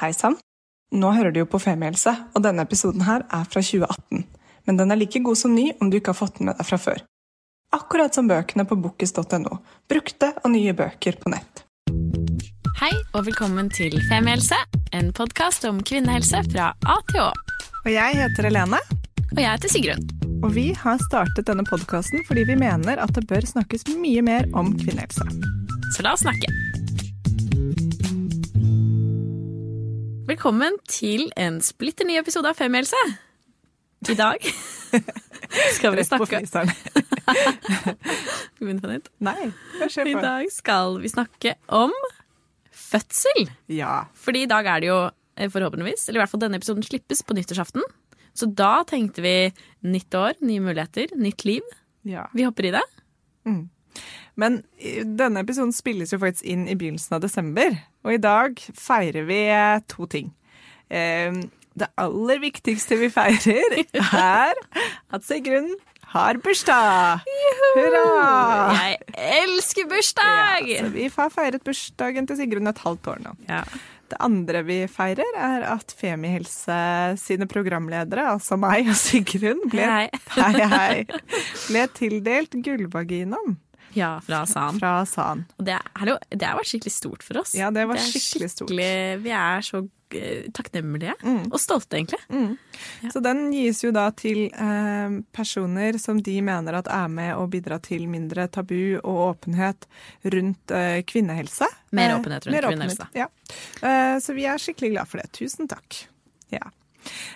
Hei sann. Nå hører du jo på Femihelse, og denne episoden her er fra 2018. Men den er like god som ny om du ikke har fått den med deg fra før. Akkurat som bøkene på bookis.no. Brukte og nye bøker på nett. Hei og velkommen til Femihelse, en podkast om kvinnehelse fra A til Å. Og jeg heter Helene, Og jeg heter Sigrun. og vi har startet denne podkasten fordi vi mener at det bør snakkes mye mer om kvinnehelse. Så la oss snakke. Velkommen til en splitter ny episode av Femihelse. I dag skal vi snakke. Skal vi begynne på nytt? Nei, jeg ser på. I dag skal vi snakke om fødsel. Ja. Fordi i dag er det jo eh, forhåpentligvis, eller i hvert fall denne episoden slippes på nyttårsaften. Så da tenkte vi nytt år, nye muligheter, nytt liv. ja. Vi hopper i det. Men eh, denne episoden spilles jo faktisk inn i begynnelsen av desember, og i dag feirer vi eh, to ting. Eh, Det aller viktigste vi feirer, er at Sigrun har bursdag! Hurra! Jeg elsker bursdag! Ja, så vi har feiret bursdagen til Sigrun et halvt år nå. Ja. Det andre vi feirer, er at Femihelse sine programledere, altså meg og Sigrun, ble, hei, hei, ble tildelt Gullvaginaen Ja, fra San. fra San. Og det, hallo, det har vært skikkelig stort for oss. Ja, det var det skikkelig stort. Vi er så eh, takknemlige Mm. og stolte, egentlig. Ja. Så den gis jo da til eh, personer som de mener at er med å bidra til mindre tabu og åpenhet rundt eh, kvinnehelse. Mer Eh, åpenhet rundt mer kvinnehelse. Ja. Eh, så vi er skikkelig glad for det. Tusen takk. Ja.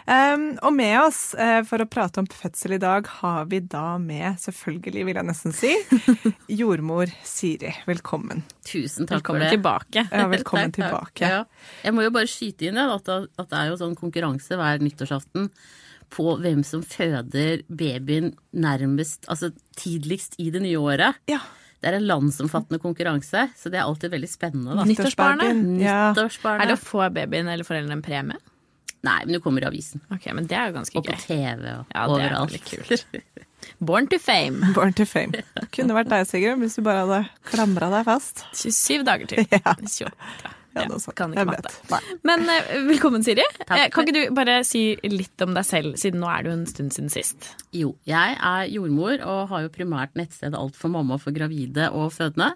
Um, og med oss uh, for å prate om fødsel i dag, har vi da med, selvfølgelig vil jeg nesten si, jordmor Siri. Velkommen. Tusen takk Velkommen for det. tilbake. Ja, velkommen Takk, takk. tilbake. Ja. Jeg må jo bare skyte inn ja, at, det- at det er jo sånn konkurranse hver nyttårsaften på hvem som føder babyen nærmest, altså tidligst i det nye året. Ja. Det er en landsomfattende konkurranse, så det er alltid veldig spennende. da. Nyttårsbarnet? Ja. Er det å få babyen eller foreldrene en premie? Nei, men du kommer i avisen. Ok, men det er jo ganske Og på. TV og Ja, det er veldig kult. Born to fame. Born to fame. Kunne vært deg, Sigrun, hvis du bare hadde klamra deg fast. 27 dager til. Ja. 28. Ja, det. Kan Jeg ikke vet. matte. Men eh, velkommen, Siri. Takk. Eh, kan ikke du bare si litt om deg selv, siden nå er det jo en stund siden sist? Jo, jeg er jordmor og har jo primært nettstedet Alt for mamma for gravide og fødende.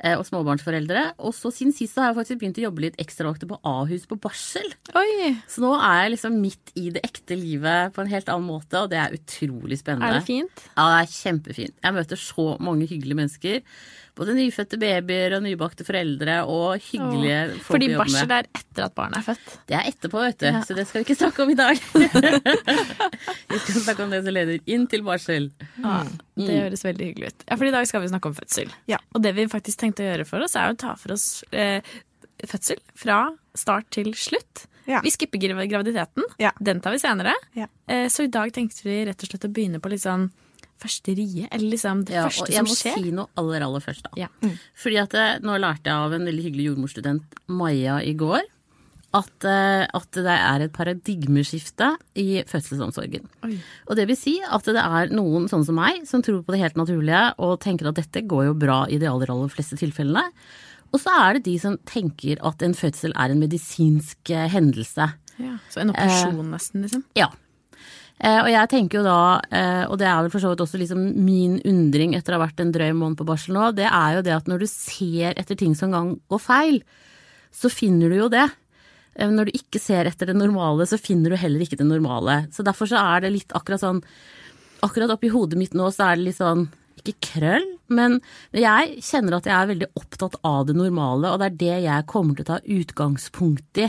Eh, Og småbarnsforeldre. Og så siden sist har jeg faktisk begynt å jobbe litt ekstravakter på Ahus på barsel. Oi, Så nå er jeg liksom midt i det ekte livet på en helt annen måte, og det er utrolig spennende. er det fint? Ja, det er kjempefint. Jeg møter så mange hyggelige mennesker. Både nyfødte babyer og nybakte foreldre og hyggelige Åh, folk Fordi å jobbe barsel er etter at barnet er født. Det er etterpå, vet du, Ja. så det skal vi ikke snakke om i dag. vi skal snakke om det som leder inn til barsel. Ja, det høres veldig hyggelig ut. Ja, for i dag skal vi snakke om fødsel. Ja. Og det vi faktisk tenkte å gjøre for oss, er å ta for oss eh, fødsel fra start til slutt. Ja. Vi skipper graviditeten. Ja. Den tar vi senere. Ja. Eh, så i dag tenkte vi rett og slett å begynne på litt sånn første rie, eller liksom det Ja, første skjer. jeg må si noe aller, aller først, da. Ja. Fordi at eh, nå lærte jeg av en veldig hyggelig jordmorstudent, Maja, i går, at, eh, at det er et paradigmeskifte i fødselsomsorgen. Oi. Og det vil si at det er noen sånn som meg som tror på det helt naturlige og tenker at dette går jo bra i de aller, aller fleste tilfellene. Og så er det de som tenker at en fødsel er en medisinsk eh, hendelse. Ja. Så en operasjon nesten, liksom. Ja. Eh, og jeg tenker jo da, eh, og det er vel for så vidt også liksom min undring etter å ha vært en drøy måned på barsel nå, det er jo det at når du ser etter ting som kan gå feil, så finner du jo det. Eh, Når du ikke ser etter det normale, så finner du heller ikke det normale. Så derfor så er det litt akkurat sånn Akkurat oppi hodet mitt nå så er det litt sånn ikke krøll, men jeg kjenner at jeg er veldig opptatt av det normale, og det er det jeg kommer til å ta utgangspunkt i.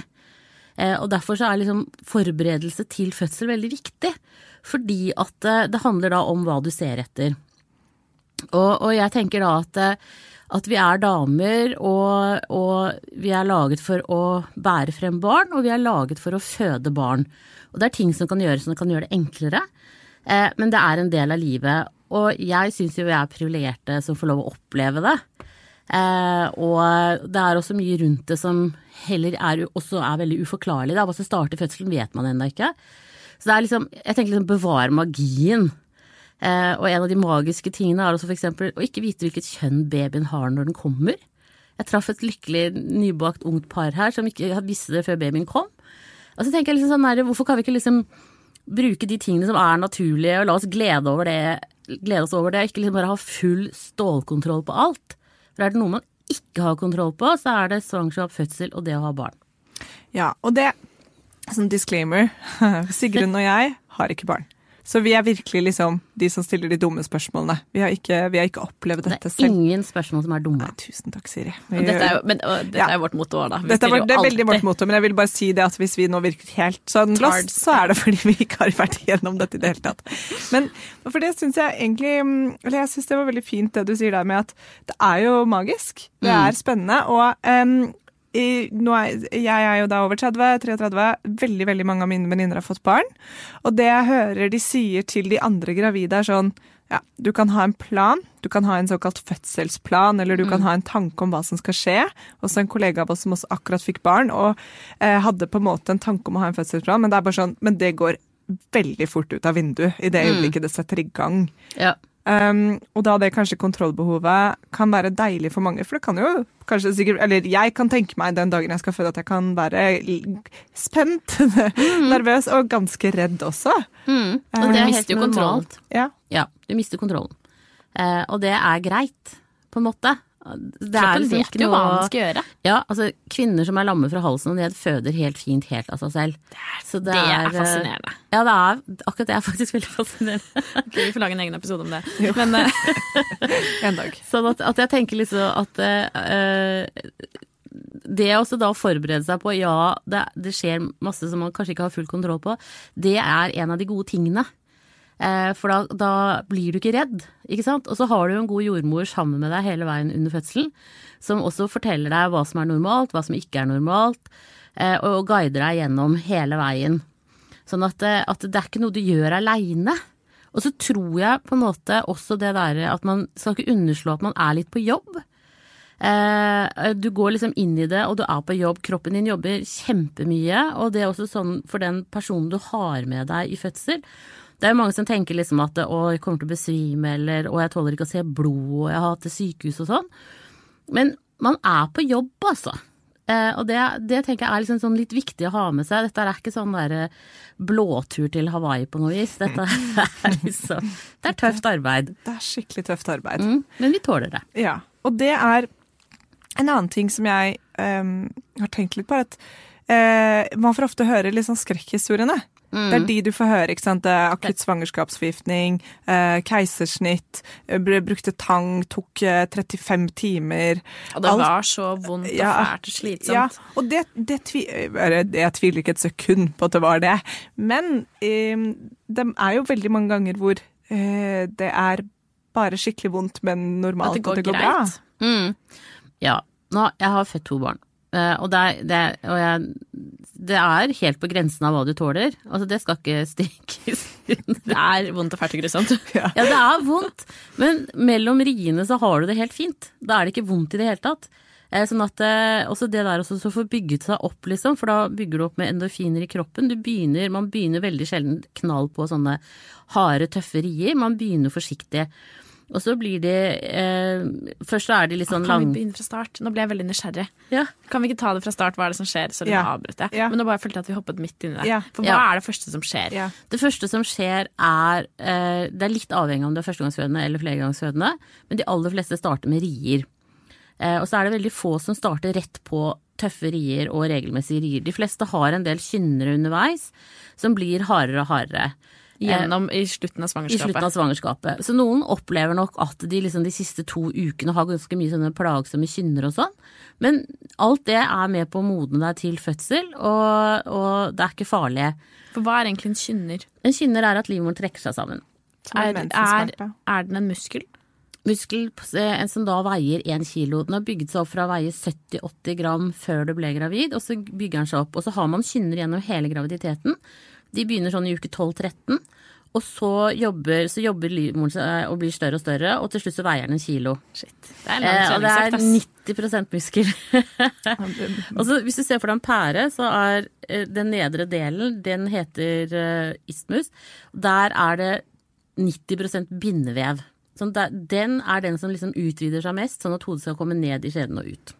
Eh, Og derfor så er liksom forberedelse til fødsel veldig viktig. Fordi at eh, det handler da om hva du ser etter. Og, og jeg tenker da at, eh, at vi er damer, og, og vi er laget for å bære frem barn, og vi er laget for å føde barn. Og det er ting som kan gjøres som kan gjøre det enklere, eh, men det er en del av livet. Og jeg syns jo vi er privilegerte som får lov å oppleve det. Eh, og det er også mye rundt det som heller er, også er veldig uforklarlig. Hva som starter fødselen, vet man ennå ikke. Så det er liksom, jeg tenker liksom bevare magien. Eh, og en av de magiske tingene er også for eksempel å ikke vite hvilket kjønn babyen har når den kommer. Jeg traff et lykkelig nybakt ungt par her som ikke visste det før babyen kom. Og så tenker jeg liksom sånn hvorfor kan vi ikke liksom bruke de tingene som er naturlige, og la oss glede, over det, glede oss over det, ikke liksom bare ha full stålkontroll på alt. For er det noe man ikke har kontroll på, så er det svangerskap, fødsel og det å ha barn. Ja, og det Sånn disclaimer. Sigrun og jeg har ikke barn. Så vi er virkelig liksom de som stiller de dumme spørsmålene. Vi har ikke, vi har ikke opplevd Det er selv. ingen spørsmål som er dumme. Nei, tusen takk, Siri. Og dette er jo, men, dette Ja. er vårt motto da. Vi Dette er, det er veldig vårt motto, men jeg vil bare si det at hvis vi nå virker helt sånn lost, så er det fordi vi ikke har vært igjennom dette i det hele tatt. Men for det syns jeg egentlig Eller jeg syns det var veldig fint det du sier der med at det er jo magisk. Det Mm. er spennende. Og em, i, er, jeg er jo da over 30, 33. Veldig veldig mange av mine venninner har fått barn. Og det jeg hører de sier til de andre gravide, er sånn ja, du kan ha en plan, du kan ha en såkalt fødselsplan, eller du kan ha en tanke om hva som skal skje. Også en kollega av oss som også akkurat fikk barn, og eh, hadde på en måte en tanke om å ha en fødselsplan, men det er bare sånn, men det går veldig fort ut av vinduet i det øyeblikket det setter i gang. Ja. Um, og da det kanskje kontrollbehovet kan være deilig for mange, for det kan jo kanskje sikkert Eller jeg kan tenke meg den dagen jeg skal føde at jeg kan være spent, spent, nervøs og ganske redd også. Mm. Og det du er mister helt jo kontrollen. Ja. Ja, du mister kontrollen. Uh, og det er greit, på en måte. Det er liksom vet jo hva man skal gjøre. Ja, altså kvinner som er lamme fra halsen og ned, føder helt fint helt av seg selv. Så Det er er fascinerende. Ja, det er, akkurat det er faktisk veldig fascinerende. Ok, vi får lage en egen episode om det. Men eh, En dag. Sånn at, at jeg tenker liksom at uh, det også da å forberede seg på, ja, det, det skjer masse som man kanskje ikke har full kontroll på, det er en av de gode tingene. Eh, for da, da blir du ikke redd, ikke sant. Og så har du en god jordmor sammen med deg hele veien under fødselen, som også forteller deg hva som er normalt, hva som ikke er normalt, eh, og, guider deg gjennom hele veien. Sånn at, eh, at det er ikke noe du gjør aleine. Og så tror jeg på en måte også det derre at man skal ikke underslå at man er litt på jobb. Du går liksom inn i det, og du er på jobb. Kroppen din jobber kjempemye. Og det er også sånn for den personen du har med deg i fødsel. Det er jo mange som tenker liksom at å, jeg kommer til å besvime, eller å, jeg tåler ikke å se blod, og jeg har hatt det sykehus og sånn. Men man er på jobb, altså. Eh, og det, det tenker jeg er liksom sånn litt viktig å ha med seg. Dette er ikke sånn der blåtur til Hawaii på noe vis. Dette er liksom Det er tøft arbeid. Det er skikkelig tøft arbeid. Mm, men vi tåler det. Ja, og det er en annen ting som jeg um, har tenkt litt på, at uh, man får ofte høre litt sånn skrekkhistoriene. Det er de du får høre. ikke sant? Akutt svangerskapsforgiftning, eh, keisersnitt, eh, brukte tang, tok eh, 35 timer. og det Alt- var så vondt og Ja. fælt og slitsomt. Ja, og det, det, tvi, Jeg tviler ikke et sekund på at det var det. Men eh, det er jo veldig mange ganger hvor eh, det er bare skikkelig vondt, men normalt At det går at det går greit. bra. Mm. Ja. Nå, jeg har født to barn. Uh, og det er, det, er, og jeg, det er helt på grensen av hva du tåler. Altså, det skal ikke stikkes under. Det er vondt og fælt og grusomt. Ja, det er vondt, men mellom riene så har du det helt fint. Da er det ikke vondt i det hele tatt. Eh, Sånn at eh, også det der også så får bygget seg opp, liksom, for da bygger du opp med endorfiner i kroppen. Du begynner, man begynner veldig sjelden knall på sånne harde, tøffe rier. Man begynner forsiktig. Og så blir de eh, Først så er de litt sånn Kan vi begynne fra start? Nå ble jeg veldig nysgjerrig. Ja. Kan vi ikke ta det fra start? Hva er det som skjer? Sorry, Ja. nå avbrøt jeg. Ja. Men nå bare følte jeg at vi hoppet midt inn i det. Ja. For hva Ja. er det første som skjer? Ja. Det første som skjer er eh, Det er litt avhengig av om du er førstegangsfødende eller flergangsfødende, men de aller fleste starter med rier. Eh, og så er det veldig få som starter rett på tøffe rier og regelmessige rier. De fleste har en del kynnere underveis som blir hardere og hardere. Gjennom i slutten av I svangerskapet. slutten av svangerskapet. Så noen opplever nok at de liksom de siste to ukene har ganske mye sånne plagsomme kynner og sånn. Men alt det er med på å modne deg til fødsel, og, og det er ikke farlig. For hva er egentlig en kynner? En kynner er at livmoren trekker seg sammen. Er, er, er den en muskel? Muskel eh, som da veier 1 kilo. Den har bygget seg opp fra å veie 70-80 gram før du ble gravid, og så bygger den seg opp. Og så har man kynner gjennom hele graviditeten. De begynner sånn i uke 12-13. Og så jobber, så jobber livmoren seg og blir større og større, og til slutt så veier den en kilo. Shit. Det er Eh, og det er 90 muskel. og så hvis du ser for deg en pære, så er eh, den nedre delen, den heter uh, istmus. Der er det 90% bindevev. Sånn der, den er den som liksom utvider seg mest, sånn at hodet skal komme ned i skjeden og ut.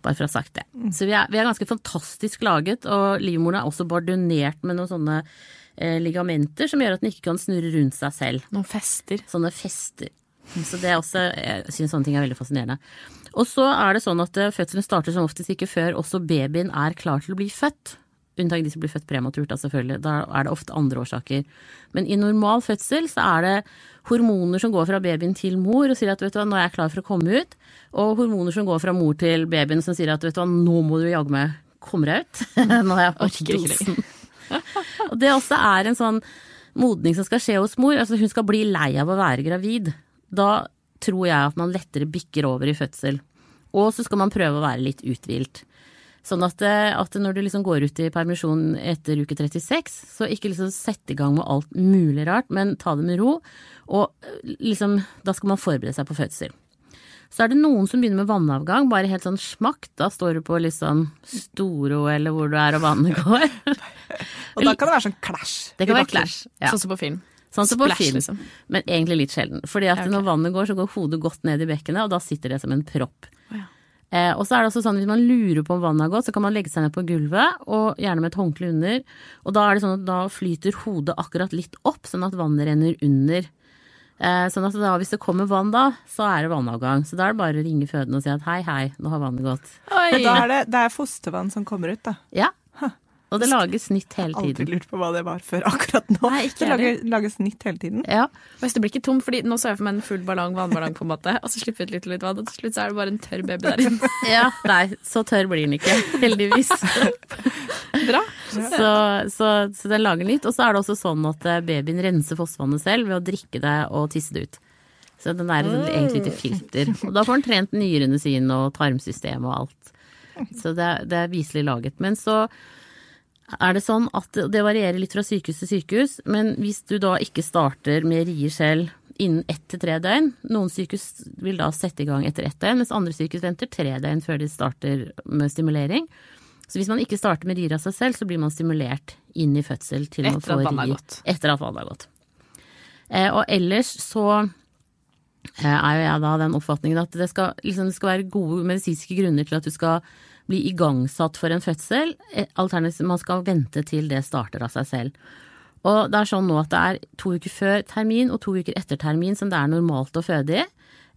Bare for å ha sagt det. Så vi er, vi er ganske fantastisk laget, og livmoren er også bardunert med noen sånne eh, ligamenter som gjør at den ikke kan snurre rundt seg selv. Noen fester. Sånne fester. Så det er også, jeg syns sånne ting er veldig fascinerende. Og så er det sånn at eh, fødselen starter som oftest ikke før også babyen er klar til å bli født. Unntaket de som blir født prematurt, da selvfølgelig. Da er det ofte andre årsaker. Men i normal fødsel så er det hormoner som går fra babyen til mor og sier at vet du hva, nå er jeg klar for å komme ut. Og hormoner som går fra mor til babyen som sier at vet du hva, nå må du jaggu meg komme deg ut. nå har jeg fått dosen. og det også er en sånn modning som skal skje hos mor. Altså hun skal bli lei av å være gravid. Da tror jeg at man lettere bikker over i fødsel. Og så skal man prøve å være litt uthvilt. Sånn at, eh, at når du liksom går ut i permisjon etter uke 36, så ikke liksom sett i gang med alt mulig rart, men ta det med ro. Og eh, liksom, da skal man forberede seg på fødsel. Så er det noen som begynner med vannavgang, bare helt sånn smakk. Da står du på liksom Storo eller hvor du er og vannet går. Og da kan det være sånn clash. Det kan være clash. Ja. Sånn som på film. Sånn som på Splash, film, liksom. men egentlig litt sjelden. Fordi at Ja, ok. når vannet går, så går hodet godt ned i bekkenet, og da sitter det som en propp. Oh, ja. Eh, og så er det også sånn at hvis man lurer på om vannet har gått, så kan man legge seg ned på gulvet, og gjerne med et håndkle under. Og da er det sånn at da flyter hodet akkurat litt opp, sånn at vannet renner under. Eh, sånn at da, hvis det kommer vann da, så er det vannavgang. Så da er det bare å ringe fødende og si at hei, hei, nå har vannet gått. Oi! Da er det, det er fostervann som kommer ut, da. Ja. Og det lages nytt hele tiden. Jeg har Aldri lurt på hva det var før akkurat nå. Nei, ikke det jeg lager, lages nytt hele tiden. Ja. Hvis det blir ikke tom, fordi nå ser jeg for meg en full ballong, vannballong på en måte, og så slipper vi ut litt og litt vann, og til slutt så er det bare en tørr baby der inne. ja. Nei, så tørr blir den ikke. Heldigvis. Bra. Så, så, så den lager nytt. Og så er det også sånn at eh, babyen renser fossvannet selv ved å drikke det og tisse det ut. Så den er et egentlig til filter. Og da får den trent nyrene sine og tarmsystemet og alt. Så det, det er viselig laget. Men så er det sånn at det varierer litt fra sykehus til sykehus, men hvis du da ikke starter med rier selv innen ett til tre døgn, noen sykehus vil da sette i gang etter ett døgn, mens andre sykehus venter tre døgn før de starter med stimulering. Så hvis man ikke starter med rier av seg selv, så blir man stimulert inn i fødsel til man Etter at får rier. gått. Etter at vannet har gått. Eh, og ellers så eh, er jo jeg da den oppfatningen at det skal, liksom, det skal være gode medisinske grunner til at du skal bli igangsatt for en fødsel. Eh, Alternativt man skal vente til det starter av seg selv. Og det er sånn nå at det er to uker før termin og to uker etter termin som det er normalt å føde i.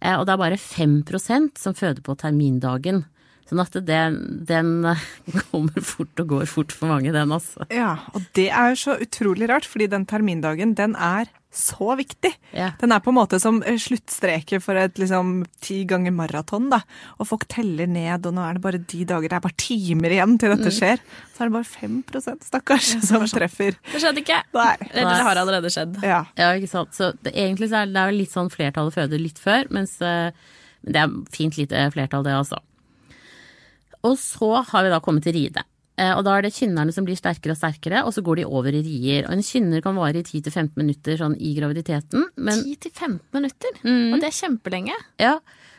Eh, Og det er bare 5% som føder på termindagen. Sånn at den, den kommer fort og går fort for mange, den altså. Ja, og det er jo så utrolig rart, fordi den termindagen, den er så viktig. Ja. Den er på en måte som eh, sluttstreket for et liksom ti ganger maraton, da. Og folk teller ned, og nå er det bare de dager, det er bare timer igjen til dette skjer. Så er det bare 5% stakkars, som treffer. Det skjedde ikke. Nei. Eller det har allerede skjedd. Ja. Ja, ikke sant. Så det, egentlig så er det, det er litt sånn flertallet føder litt før, mens eh, men det er fint lite flertall, det altså. Og så har vi da kommet til ride. Eh, Og da er det kynnerne som blir sterkere og sterkere, og så går de over i rier. Og en kynner kan vare i 10-15 minutter sånn i graviditeten, men, 10-15 minutter. Mm. Og det er kjempelenge. ja,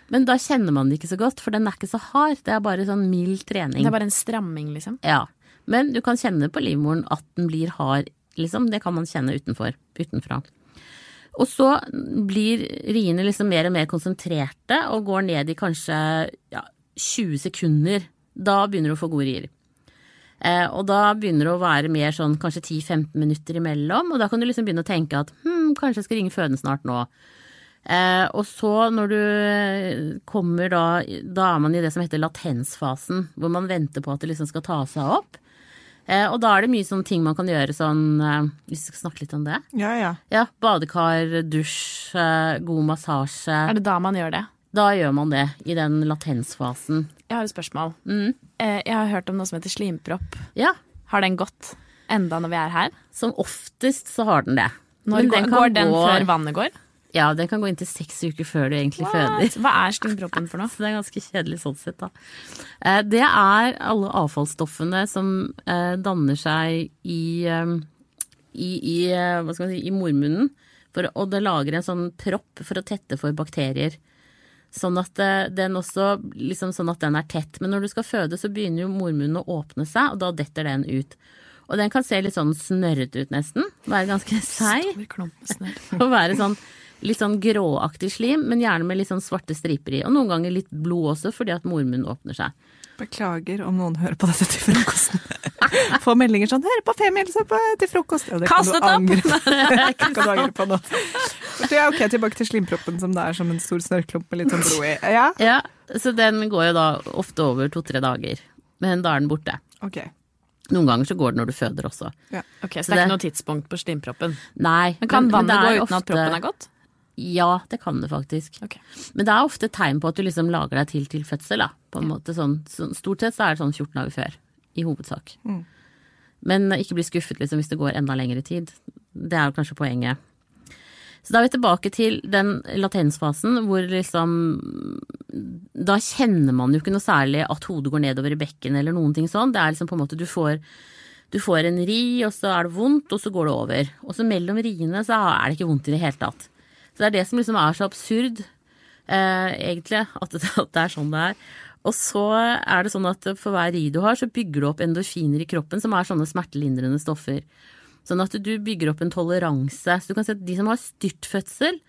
men da kjenner man det ikke så godt, for den er ikke så hard. Det er bare sånn mild trening. Det er bare en stramming, liksom. Ja, men du kan kjenne på livmoren at den blir hard, liksom. Det kan man kjenne utenfor, utenfra. Og så blir riene liksom mer og mer konsentrerte og går ned i kanskje ja, 20 sekunder. Da begynner du å få gode rier. Eh, og da begynner det å være mer sånn kanskje 10-15 minutter imellom, og da kan du liksom begynne å tenke at hm, kanskje jeg skal ringe føden snart nå. Eh, og så når du kommer da Da er man i det som heter latensfasen, hvor man venter på at det liksom skal ta seg opp. Eh, og da er det mye sånne ting man kan gjøre sånn eh, Hvis vi skal snakke litt om det? Ja, ja. Ja, badekar, dusj, eh, god massasje. Er det da man gjør det? Da gjør man det i den latensfasen. Jeg har et spørsmål. Mm. Eh, Jeg har hørt om noe som heter slimpropp. Ja, Har den gått enda når vi er her? som oftest så har den det. Når den går den gå- før vannet går? Ja, den kan gå inntil seks uker før du egentlig føder. Hva er slimproppen for noe? Så det er ganske kjedelig sånn sett, da. Eh, Det er alle avfallsstoffene som eh, danner seg i, i, i, si, i mormunnen. For, og det lager en sånn propp for å tette for bakterier. Sånn at eh, den også, liksom sånn at den er tett. Men når du skal føde, så begynner jo mormunnen å åpne seg, og da detter den ut. Og den kan se litt sånn snørrete ut nesten. Være ganske seig. Og være sånn litt sånn gråaktig slim, men gjerne med litt sånn svarte striper i. Og noen ganger litt blod også, fordi at mormunnen åpner seg. Beklager om noen hører på dette til frokosten. Får meldinger sånn 'Hør på Femielse til frokost'. Ja, det kan Kast du angre kan du angre på nå. Det er ok, Tilbake til slimproppen, som det er som en stor snørrklump med litt sånn blod i. Ja, Ja, så den går jo da ofte over to-tre dager. Men da er den borte. ok. Noen ganger så går det når du føder også. Ok, Så Så det er det- ikke noe tidspunkt på slimproppen. Nei. Men kan vannet gå uten uten at proppen er gått? Ja, det kan det faktisk. Okay. Men det er ofte tegn på at du liksom lager deg til til fødsel, da. På en måte sånn, så stort sett så er det sånn 14 dager før. I hovedsak. Men ikke bli skuffet liksom hvis det går enda lengre tid. Det er jo kanskje poenget. Så da er vi tilbake til den latensfasen hvor liksom Da kjenner man jo ikke noe særlig at hodet går nedover i bekken eller noen ting sånn. Det er liksom på en måte du får du får en ri, og så er det vondt, og så går det over. Og så mellom riene så er det ikke vondt i det hele tatt. Så det er det som liksom er så absurd, eh, egentlig, at det, at det er sånn det er. Og så er det sånn at for hver ri du har, så bygger du opp endorfiner i kroppen, som er sånne smertelindrende stoffer. Sånn at du bygger opp en toleranse. Så du kan si at de som har styrtfødsel,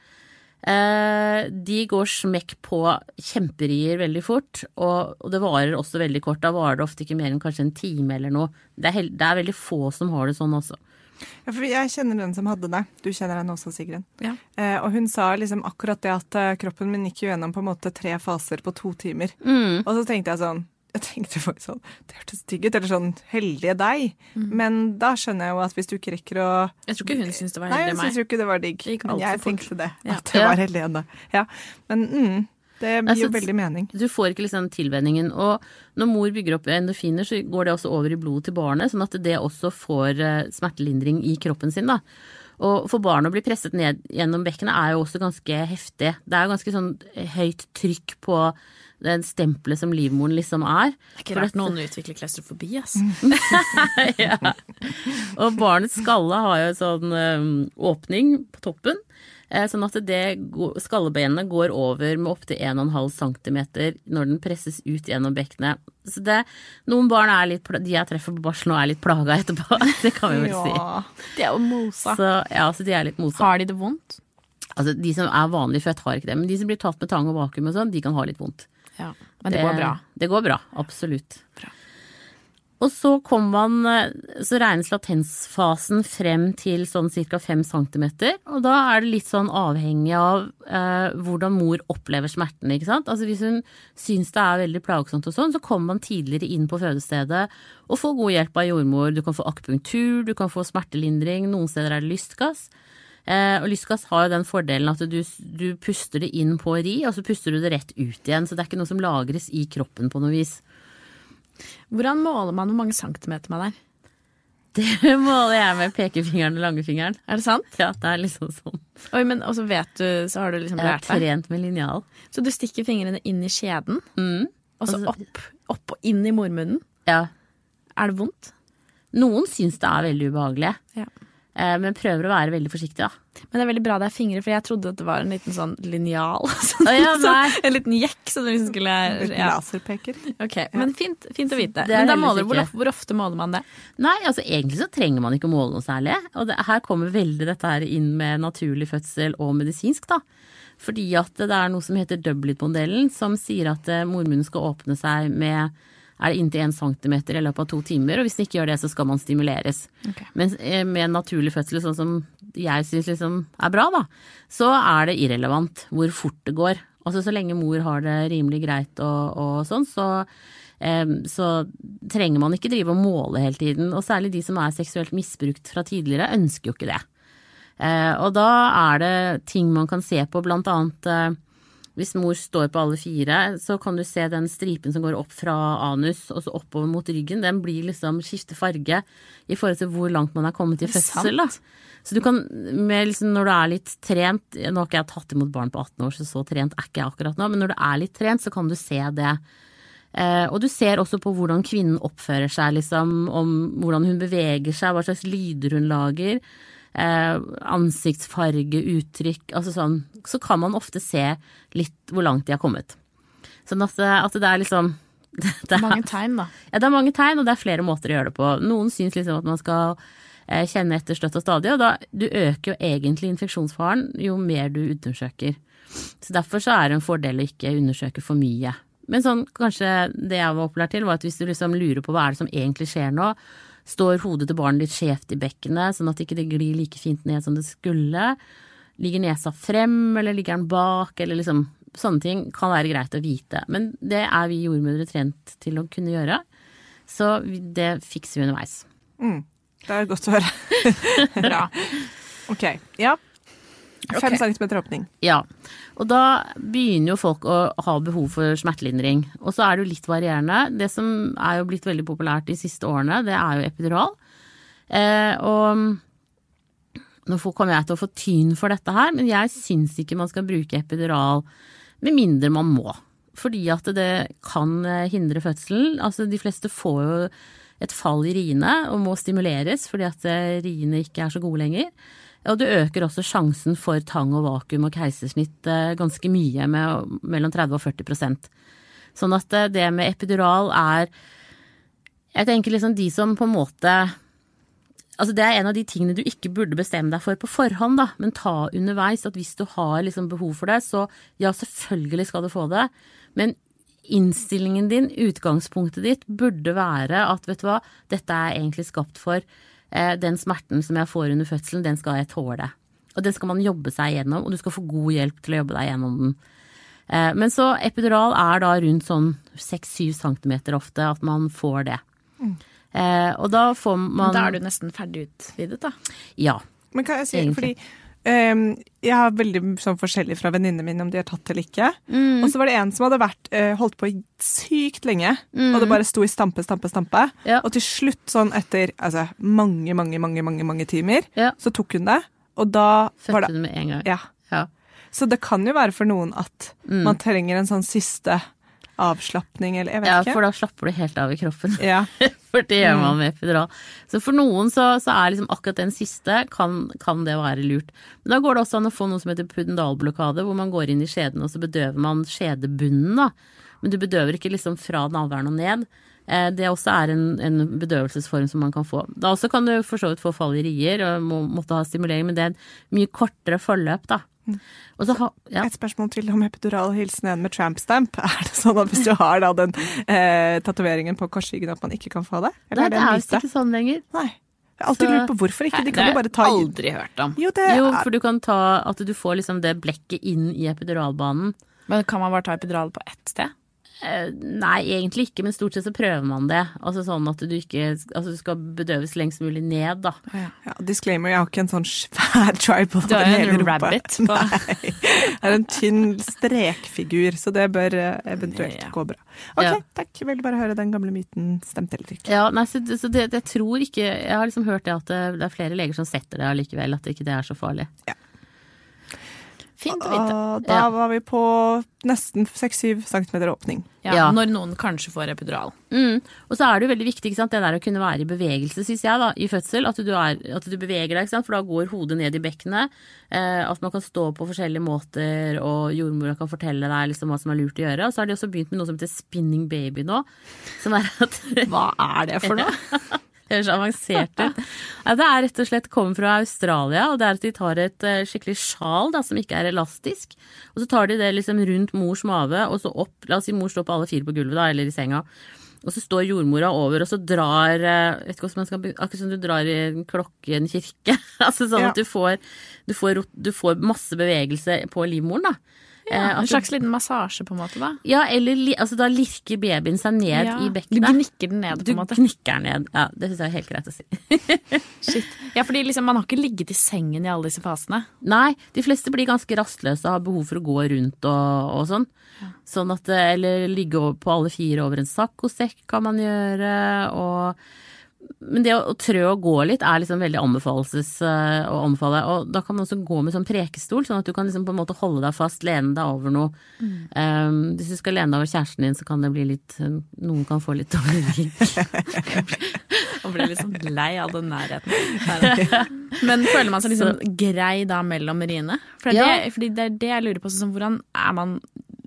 eh, de går smekk på kjemperier veldig fort, og, det varer også veldig kort. Da varer det ofte ikke mer enn kanskje en time eller noe. Det er, det er veldig få som har det sånn også. Ja, for jeg kjenner den som hadde det. Du kjenner henne også, Sigrun. Ja. Eh, og hun sa liksom akkurat det at eh, kroppen min gikk jo gjennom på en måte tre faser på to timer. Mm. Og så tenkte jeg sånn jeg tenkte faktisk sånn, Det hørtes digg ut, eller sånn heldige deg. Men da skjønner jeg jo at hvis du ikke rekker å Jeg tror ikke hun syntes det var heldig meg. Nei, hun syntes jo ikke det var digg. Det Men jeg tenkte det. Ja. At det var heldig henne. Ja. Men mm, det gir Altså, jo veldig mening. Du får ikke liksom tilvenningen. Og når mor bygger opp endorfiner, så går det også over i blodet til barnet, sånn at det også får eh, smertelindring i kroppen sin. da. Og for barn å bli presset ned gjennom bekkenet er jo også ganske heftig. Det er jo ganske sånn høyt trykk på den stempelet som livmoren liksom er. Det er ikke rart noen utvikler klaustrofobi, altså. ja. Og barnets skalle har jo en sånn øhm, åpning på toppen. Eh, Sånn at det, går- går over med opptil 1,5 cm når den presses ut gjennom bekkenet. Så det, noen barn er litt, de jeg treffer på barsel nå, er litt plaga etterpå. Det kan vi vel si. Ja. Det er jo mosa. Så ja, så de er litt mosa. Har de det vondt? Altså, de som er vanlig født, har ikke det. Men de som blir tatt med tang og vakuum og sånn, de kan ha litt vondt. Ja. Men det går bra. Det går bra, absolutt. Bra. Og så kom man, eh, så regnes latensfasen frem til sånn ca. 5 cm. Og da er det litt sånn avhengig av eh, hvordan mor opplever smertene. ikke sant? Altså Hvis hun syns det er veldig plagsomt og sånn, så kommer man tidligere inn på fødestedet og får god hjelp av jordmor. Du kan få akupunktur, du kan få smertelindring, noen steder er det lystgass. Eh, og lystgass har jo den fordelen at du, du puster det inn på ri, og så puster du det rett ut igjen. Så det er ikke noe som lagres i kroppen på noe vis. Hvordan måler man hvor mange centimeter man er? Det måler jeg med pekefingeren og langfingeren. Er det sant? Ja, det er liksom sånn. Oi, men også vet du, så har du liksom Jeg har trent med linjal. Så du stikker fingrene inn i skjeden, Mm. og så Altså- opp, opp og inn i mormunnen. Ja. Er det vondt? Noen syns det er veldig ubehagelig, Ja. Eh, men prøver å være veldig forsiktig, da. Men det er veldig bra det er fingre, for jeg trodde at det var en liten sånn linjal. Sånn, ja, så, en liten jekk Så du liksom skulle Liten ja. laserpeker. Ok, Men fint, fint å vite. Er Men da måler, hvor, hvor ofte måler man det? Nei, altså egentlig så trenger man ikke å måle noe særlig. Og det, her kommer veldig dette her inn med naturlig fødsel og medisinsk, da. Fordi at det er noe som heter Dublit-modellen, som sier at eh, mormunnen skal åpne seg med er det inntil 1 cm i løpet av to timer, og hvis den ikke gjør det, så skal man stimuleres. Okay. Men eh, med en naturlig fødsel, sånn som jeg syns liksom er bra, da, så er det irrelevant hvor fort det går. Altså så lenge mor har det rimelig greit og, og sånn, så, eh, så trenger man ikke drive og måle hele tiden. Og særlig de som er seksuelt misbrukt fra tidligere, ønsker jo ikke det. Eh, og da er det ting man kan se på, blant annet eh, hvis mor står på alle fire, så kan du se den stripen som går opp fra anus og så oppover mot ryggen. Den blir liksom skifter farge i forhold til hvor langt man er kommet i fødsel. Da. Så du kan, med liksom, når du er litt trent Nå har ikke jeg tatt imot barn på 18 år, så så trent er ikke jeg akkurat nå, men når du er litt trent, så kan du se det. Eh, og du ser også på hvordan kvinnen oppfører seg, liksom, om hvordan hun beveger seg, hva slags lyder hun lager. Eh, ansiktsfarge, uttrykk, altså sånn. Så kan man ofte se litt hvor langt de har kommet. Sånn at, det- at det er liksom det er, Mange tegn, da. ja, det er mange tegn, og det er flere måter å gjøre det på. Noen syns liksom at man skal eh, kjenne etter støtt og stadig, og da du øker jo egentlig infeksjonsfaren jo mer du undersøker. Så derfor så er det en fordel å ikke undersøke for mye. Men sånn, kanskje det jeg var opplært til, var at hvis du liksom lurer på hva er det som egentlig skjer nå, står hodet til barnet litt skjevt i bekkenet, sånn at ikke det glir like fint ned som det skulle, ligger nesa frem, eller ligger den bak, eller liksom Sånne ting kan være greit å vite. Men det er vi jordmødre trent til å kunne gjøre, så det fikser vi underveis. Mm. Det er godt å høre. Bra. Ok, ja. Fem okay. centimeter åpning. Ja, og da begynner jo folk å ha behov for smertelindring. Og så er det jo litt varierende. Det som er jo blitt veldig populært de siste årene, det er jo epidural. Eh, og nå kommer jeg til å få tyn for dette her, men jeg syns ikke man skal bruke epidural med mindre man må. Fordi at det kan eh, hindre fødselen. Altså de fleste får jo et fall i riene og må stimuleres fordi at eh, riene ikke er så gode lenger. Og du øker også sjansen for tang og vakuum og keisersnitt eh, ganske mye, med mellom 30 og 40% Sånn at eh, det med epidural er Jeg tenker liksom de som på en måte Altså Det er en av de tingene du ikke burde bestemme deg for på forhånd, da, men ta underveis. At hvis du har liksom behov for det, så ja, selvfølgelig skal du få det. Men innstillingen din, utgangspunktet ditt, burde være at vet du hva, dette er egentlig skapt for den smerten som jeg får under fødselen, den skal jeg tåle. Og den skal man jobbe seg gjennom, og du skal få god hjelp til å jobbe deg gjennom den. Eh, men så epidural er da rundt sånn 6-7 cm ofte at man får det. Mm. og da får man Da er du nesten ferdig utvidet, da. Ja. Men kan jeg si, Egentlig. fordi jeg har veldig sånn forskjellig fra venninnene mine om de har tatt eller ikke. Og så var det en som hadde vært, eh, holdt på sykt lenge, og det bare sto i stampe, stampe, stampe. Ja. Og til slutt, sånn etter altså, mange, mange, mange, mange, mange timer, Ja. så tok hun det. Og da var Fødte det du med en gang. Ja. Ja. Så det kan jo være for noen at man trenger en sånn siste avslapning, eller jeg vet ja, ikke. for da slapper du helt av i kroppen. Ja. For det gjør man med epidural. Så for noen så, så er liksom akkurat den siste, kan, kan det være lurt. Men da går det også an å få noe som heter pudendalblokade, hvor man går inn i skjeden og så bedøver man skjedebunnen, da. Men du bedøver ikke liksom fra navlen og ned. Eh, Det også er en, en bedøvelsesform som man kan få. Da også kan du for så vidt få fall i rier og må, måtte ha stimulering, men det er en mye kortere forløp, da. Og så ha, ja. Et spørsmål til om epidural hilsen igjen med tramp stamp. Er det sånn at hvis du har da den eh, tatoveringen på korsryggen at man ikke kan få det? Nei, Eller det er det er en ikke sånn lenger. Nei. Jeg har alltid Så- lurt på hvorfor ikke. De det kan har jo bare jeg aldri hørt om. Jo, det Jo, for du kan ta at du får liksom det blekket inn i epiduralbanen. Men kan man bare ta epidural på ett sted? Eh, Nei, egentlig ikke, men stort sett så prøver man det. Altså sånn at du ikke Altså du skal bedøves lengst mulig ned, da. ja, Disclaimer, jeg har ikke en sånn svær tribal Du har jo en rabbit på Nei. Jeg er en tynn strekfigur, så det bør eh, eventuelt Ja. gå bra. Ok, Ja. takk. Jeg vil bare høre den gamle myten stemte eller ikke. Ja, nei, så, så det, jeg tror ikke Jeg har liksom hørt det at det, det er flere leger som setter det allikevel, at det ikke det er så farlig. Fint å vite. Da Ja. var vi på nesten 6-7 cm åpning. Ja, Ja. Når noen kanskje får epidural. Mm. Og så er det jo veldig viktig ikke sant, det der å kunne være i bevegelse, syns jeg, da, i fødsel. At du, er, at du beveger deg, ikke sant? for da går hodet ned i bekkenet. Eh, at man kan stå på forskjellige måter, og jordmora kan fortelle deg liksom hva som er lurt å gjøre. Og så har de også begynt med noe som heter spinning baby nå. Som er at Hva er det for noe? Høres avansert ut. Ja, det er rett og slett kommer fra Australia, og det er at de tar et eh, skikkelig sjal da, som ikke er elastisk. Og så tar de det liksom rundt mors mage, og så opp La oss si mor står på alle fire på gulvet, da, eller i senga. Og så står jordmora over, og så drar eh, vet ikke hvordan man skal, Akkurat som du drar i en klokke i en kirke. altså sånn Ja. at du får, du, får, du får masse bevegelse på livmoren, da. Eh, Ja, en slags liten massasje, på en måte. da. Ja, eller altså, da lirker babyen seg ned Ja, i Du bekkenet. gnikker den ned, på en måte. Du knikker ned. Ja, det syns jeg er helt greit å si. Shit. Ja, fordi liksom, man har ikke ligget i sengen i alle disse fasene. Nei, de fleste blir ganske rastløse og har behov for å gå rundt og, og sånn. Sånn at, eh, eller ligge på alle fire over en saccosekk kan man gjøre, og men det å, trø og gå litt er liksom veldig anbefales eh, å anbefale. Og da kan man også gå med sånn prekestol, sånn at du kan liksom på en måte holde deg fast, lene deg over noe. Um, hvis du skal lene deg over kjæresten din, så kan det bli litt Noen kan få litt dårlig rygg. Og blir liksom lei av den nærheten. Men føler man seg liksom grei da mellom riene? For det, Ja. fordi det er det jeg lurer på. Sånn, hvordan er man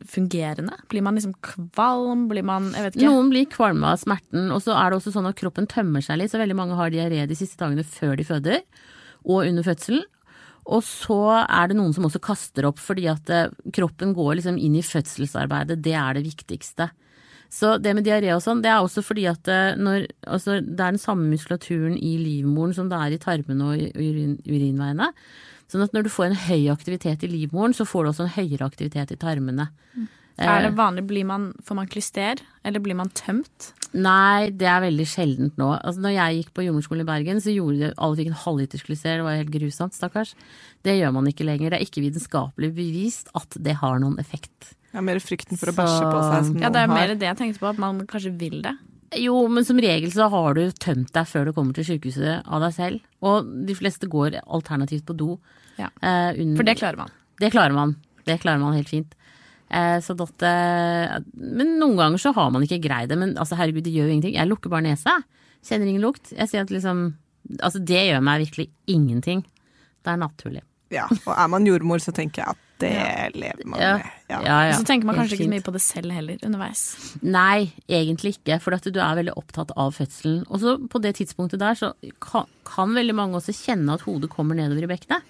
fungerende? Blir man liksom kvalm? Blir man Jeg vet ikke. Noen blir kvalme av smerten, og så er det også sånn at kroppen tømmer seg litt, så veldig mange har diaré de siste dagene før de føder, og under fødselen. Og så er det noen som også kaster opp fordi at eh, kroppen går liksom inn i fødselsarbeidet. Det er det viktigste. Så det med diaré og sånn, det er også fordi at eh, når, altså, det er den samme muskulaturen i livmoren som det er i tarmene og i urin, urinveiene. Sånn at når du får en høy aktivitet i livmoren, så får du også en høyere aktivitet i tarmene. Er det vanlig, blir man, Får man klyster, eller blir man tømt? Nei, det er veldig sjeldent nå. Altså, når jeg gikk på jordmorskolen i Bergen, så gjorde det, alle fikk en halvliters klyster, Det var helt grusomt, stakkars. Det gjør man ikke lenger. Det er ikke vitenskapelig bevist at det har noen effekt. Ja, mer frykten for å Så- bæsje på seg som Ja, det er mer har. det jeg tenkte på, at man kanskje vil det. Jo, men som regel så har du tømt deg før du kommer til sykehuset av deg selv. Og de fleste går alternativt på do. Ja. eh, under- For det klarer man. Det klarer man. Det klarer man helt fint. Eh, så eh, men noen ganger så har man ikke greid det. Men altså, herregud, det gjør jo ingenting. Jeg lukker bare nesa. Kjenner ingen lukt. Jeg sier at liksom Altså, det gjør meg virkelig ingenting. Det er naturlig. Ja, og er man jordmor, så tenker jeg at det lever man Ja. med. Ja. Ja, ja. Og så tenker man kanskje ikke så mye på det selv heller underveis. Nei, egentlig ikke, for at du er veldig opptatt av fødselen. Og så på det tidspunktet der så kan, kan veldig mange også kjenne at hodet kommer nedover i bekkenet.